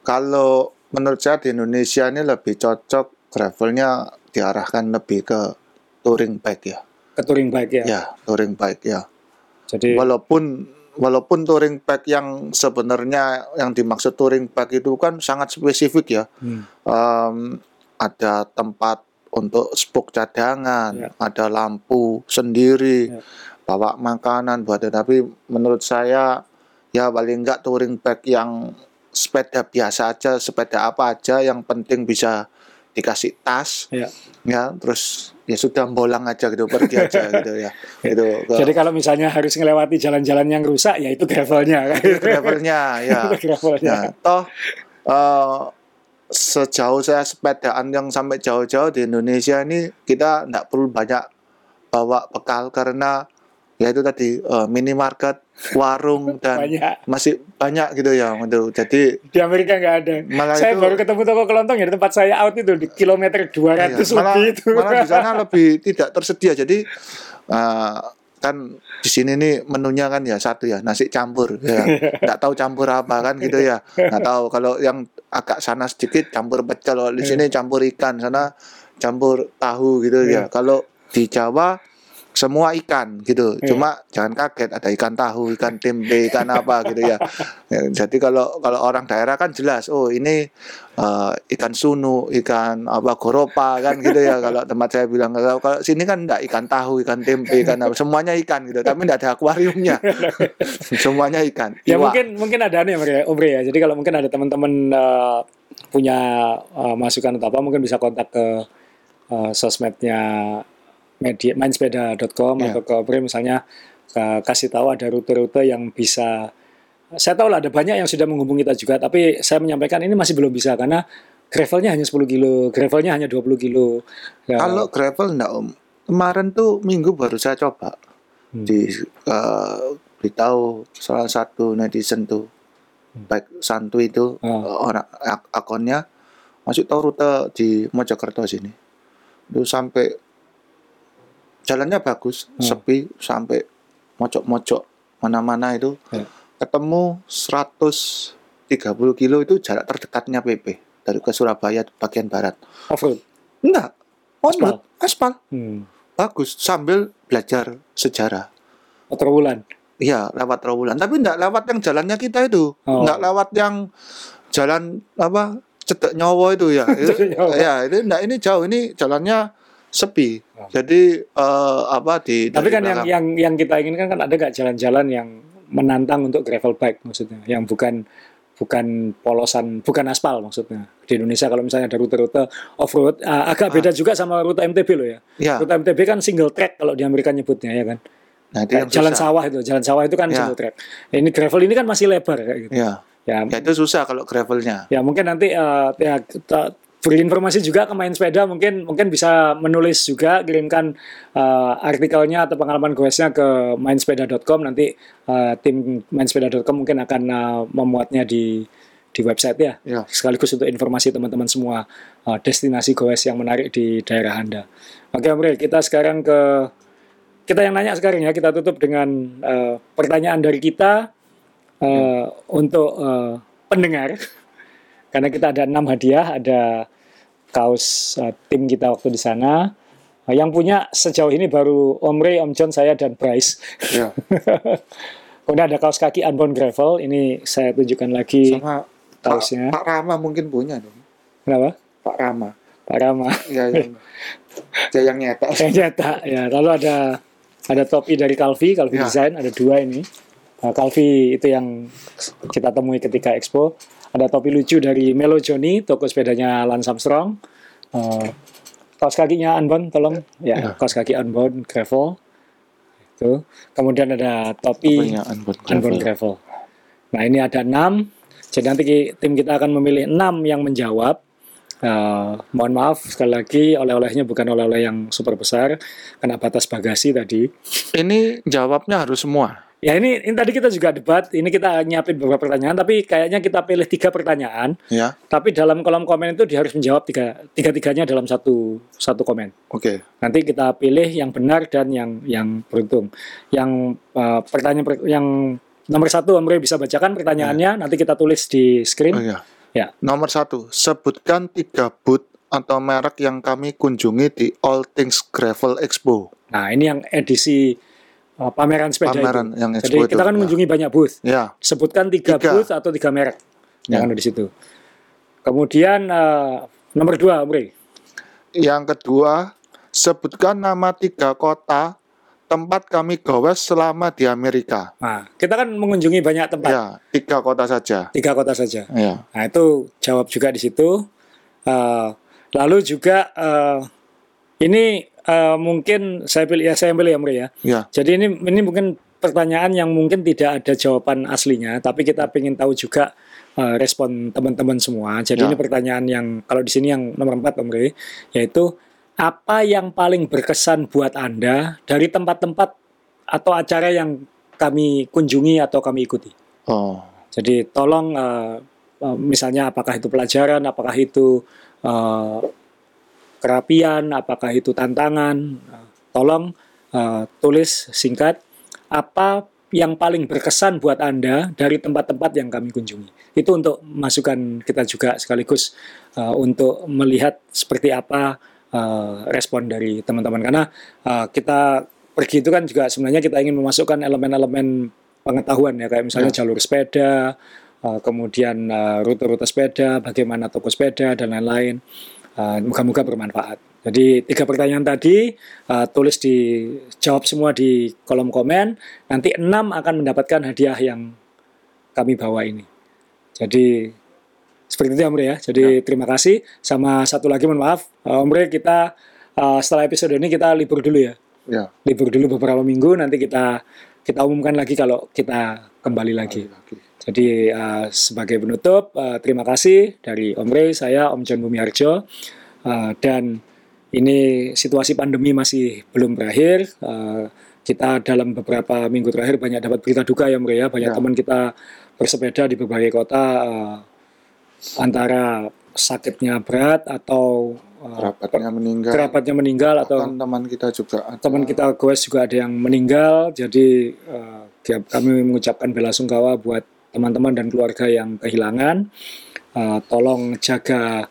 Kalau menurut saya di Indonesia ini lebih cocok gravelnya diarahkan lebih ke touring bike ya. Ke touring bike ya. Ya, touring bike ya. Jadi Walaupun walaupun touring bike yang sebenarnya yang dimaksud touring bike itu kan sangat spesifik ya. hmm, Em, ada tempat untuk spok cadangan, Ya. ada lampu sendiri, Ya. bawa makanan buat tapi menurut saya ya paling enggak touring bike yang sepeda biasa aja, sepeda apa aja yang penting bisa dikasih tas ya. ya terus ya sudah bolang aja gitu pergi aja gitu ya gitu Jadi kalau misalnya harus melewati jalan-jalan yang rusak ya itu gravelnya kan. gravelnya ya Itu gravelnya. Nah, toh eh, sejauh saya sepedaan yang sampai jauh-jauh di Indonesia ini kita tidak perlu banyak bawa bekal karena ya itu tadi eh, minimarket, warung dan Banyak. masih banyak gitu ya gitu. Jadi Di Amerika nggak ada. Malah saya itu- baru ketemu toko kelontong ya di tempat saya out itu di kilometer 200 Iya, malah, lebih itu. malah di sana lebih tidak tersedia. Jadi eh, kan di sini nih menunya kan ya satu ya nasi campur ya nggak tahu campur apa kan gitu ya nggak tahu kalau yang agak sana sedikit campur pecel kalau di sini campur ikan sana campur tahu gitu ya kalau di Jawa semua ikan gitu Iya. cuma jangan kaget ada ikan tahu ikan tempe ikan apa gitu ya Ya, jadi kalau kalau orang daerah kan jelas oh ini eh, ikan sunu ikan apa goropa kan gitu ya kalau tempat saya bilang kalau, kalau sini kan enggak ikan tahu ikan tempe ikan apa semuanya ikan gitu tapi enggak ada akuariumnya semuanya ikan Ya Iwak. mungkin mungkin ada nih Om Bre- Om Bre ya. Jadi kalau mungkin ada teman-teman eh, punya eh, masukan atau apa mungkin bisa kontak ke eh, sosmednya media mainsepeda.com Ya. atau ke Bre misalnya eh, kasih tahu ada rute-rute yang bisa saya tahu lah ada banyak yang sudah menghubungi kita juga tapi saya menyampaikan ini masih belum bisa karena gravelnya hanya 10 kilo, gravelnya hanya 20 kilo. Ya, kalau gravel enggak om kemarin tuh minggu baru saya coba Hmm. di eh, beritahu salah satu netizen tuh baik santu itu eh, orang ak- akunnya masih tahu rute di Mojokerto sini itu sampai jalannya bagus Hmm. sepi sampai mojok-mojok mana-mana itu Ya. ketemu 130 kilo itu jarak terdekatnya PP dari ke Surabaya bagian barat off-road. enggak on Aspal. road, aspal Hmm. bagus sambil belajar sejarah Terowulan. Iya, lewat Trawulan. Tapi enggak lewat yang jalannya kita itu. Oh. Enggak lewat yang jalan apa? Cedek nyowo itu ya. Itu, ya, itu enggak ini jauh ini jalannya sepi. Oh. Jadi eh, apa di Tapi kan yang yang yang kita inginkan kan ada gak jalan-jalan yang menantang untuk gravel bike maksudnya, yang bukan bukan polosan, bukan aspal maksudnya. Di Indonesia kalau misalnya ada rute-rute off-road, uh, agak beda juga sama rute MTB loh ya. Ya. Rute MTB kan single track kalau di Amerika nyebutnya ya kan. Nah, Kayak jalan susah. sawah itu, jalan sawah itu kan Ya. single track. Ini gravel ini kan masih lebar kayak gitu. Ya. Ya, Ya itu susah kalau gravelnya. ya mungkin nanti eh, ya beri informasi juga ke main sepeda mungkin mungkin bisa menulis juga kirimkan eh, artikelnya atau pengalaman goesnya ke mainsepeda.com nanti eh, tim mainsepeda.com mungkin akan eh, memuatnya di di website ya Ya. sekaligus untuk informasi teman-teman semua eh, destinasi goes yang menarik di daerah Anda. Oke Om Ril, kita sekarang ke kita yang nanya sekarang ya kita tutup dengan eh, pertanyaan dari kita eh, untuk eh, pendengar karena kita ada enam hadiah ada kaos eh, tim kita waktu di sana Eh, yang punya sejauh ini baru Om Ray, Om John, saya dan Bryce. Ya. Kemudian ada kaos kaki Unbound Gravel. Ini saya tunjukkan lagi Sama Pak, kaosnya. Pak Rama mungkin punya dong. Kenapa? Pak Rama. Pak Rama. Ya, yang, dia yang nyetak. yang nyetak ya lalu ada ada topi dari Calvi Calvi Ya. Design ada dua ini Nah, Calvi itu yang kita temui ketika expo ada topi lucu dari Melo Johnny toko sepedanya Lance Armstrong Eh, kaos kakinya Unbound tolong ya Ya. kaos kaki Unbound Gravel itu kemudian ada topi Unbound Unbound Gravel. Gravel nah ini ada enam jadi nanti tim kita akan memilih enam yang menjawab Eh, mohon maaf sekali lagi oleh-olehnya bukan oleh-oleh yang super besar kena batas bagasi tadi. Ini jawabnya harus semua. Ya ini, ini tadi kita juga debat, ini kita nyiapin beberapa pertanyaan, tapi kayaknya kita pilih tiga pertanyaan, Ya. tapi dalam kolom komen itu dia harus menjawab tiga tiga tiganya dalam satu satu komen. Oke. Nanti kita pilih yang benar dan yang yang beruntung. Yang eh, pertanyaan per- yang nomor satu Om Rey bisa bacakan pertanyaannya, nanti kita tulis di screen. Oh, ya. Ya. Nomor satu, sebutkan tiga booth atau merek yang kami kunjungi di All Things Gravel Expo. Nah ini yang edisi eh, pameran sepeda Pameran itu. yang Jadi itu. kita kan Ya. mengunjungi banyak booth. Ya. Sebutkan tiga, Tiga. booth atau tiga merek Ya. yang ada di situ. Kemudian eh, nomor dua, Rey. Yang kedua, sebutkan nama tiga kota tempat kami gowes selama di Amerika. Nah, kita kan mengunjungi banyak tempat, Ya, tiga kota saja. tiga kota saja. Ya. Nah itu jawab juga di situ. Eh, lalu juga eh, ini eh, mungkin saya pilih ya saya pilih ya, Rey ya. Ya. Jadi ini ini mungkin pertanyaan yang mungkin tidak ada jawaban aslinya, tapi kita ingin tahu juga eh, respon teman-teman semua. Jadi Ya. ini pertanyaan yang kalau di sini yang nomor 4 Om Rey, yaitu apa yang paling berkesan buat Anda dari tempat-tempat atau acara yang kami kunjungi atau kami ikuti. Oh. Jadi tolong eh, misalnya apakah itu pelajaran, apakah itu kerapian, apakah itu tantangan, eh, tolong eh, tulis singkat apa yang paling berkesan buat Anda dari tempat-tempat yang kami kunjungi. Itu untuk masukan kita juga sekaligus eh, untuk melihat seperti apa eh, respon dari teman-teman karena eh, kita pergi itu kan juga sebenarnya kita ingin memasukkan elemen-elemen pengetahuan ya kayak misalnya jalur sepeda, kemudian eh, rute-rute sepeda, bagaimana toko sepeda dan lain-lain. Eh, Moga-moga bermanfaat. Jadi tiga pertanyaan tadi eh, tulis di jawab semua di kolom komen. Nanti enam akan mendapatkan hadiah yang kami bawa ini. Jadi seperti itu ya Om Rey ya. Jadi terima kasih. Sama satu lagi mohon maaf eh, Om Rey kita eh, setelah episode ini kita libur dulu ya Ya. libur dulu beberapa minggu nanti kita kita umumkan lagi kalau kita kembali lagi. Jadi uh, sebagai penutup uh, terima kasih dari Om Rey, saya Om John Bumiarjo Uh, dan ini situasi pandemi masih belum berakhir. Uh, kita dalam beberapa minggu terakhir banyak dapat berita duka ya Om Rey ya, banyak Ya. teman kita bersepeda di berbagai kota uh, antara sakitnya berat atau uh, Kerabatnya meninggal. kerabatnya meninggal atau teman kita juga ada. teman kita goes juga ada yang meninggal jadi ya, kami mengucapkan bela sungkawa buat teman-teman dan keluarga yang kehilangan Eh, tolong jaga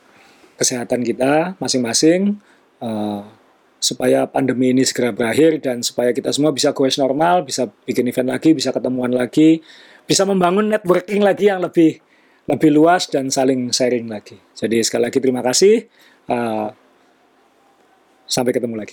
kesehatan kita masing-masing eh, supaya pandemi ini segera berakhir dan supaya kita semua bisa goes normal bisa bikin event lagi bisa ketemuan lagi bisa membangun networking lagi yang lebih lebih luas dan saling sharing lagi. Jadi sekali lagi terima kasih Eh, sampai ketemu lagi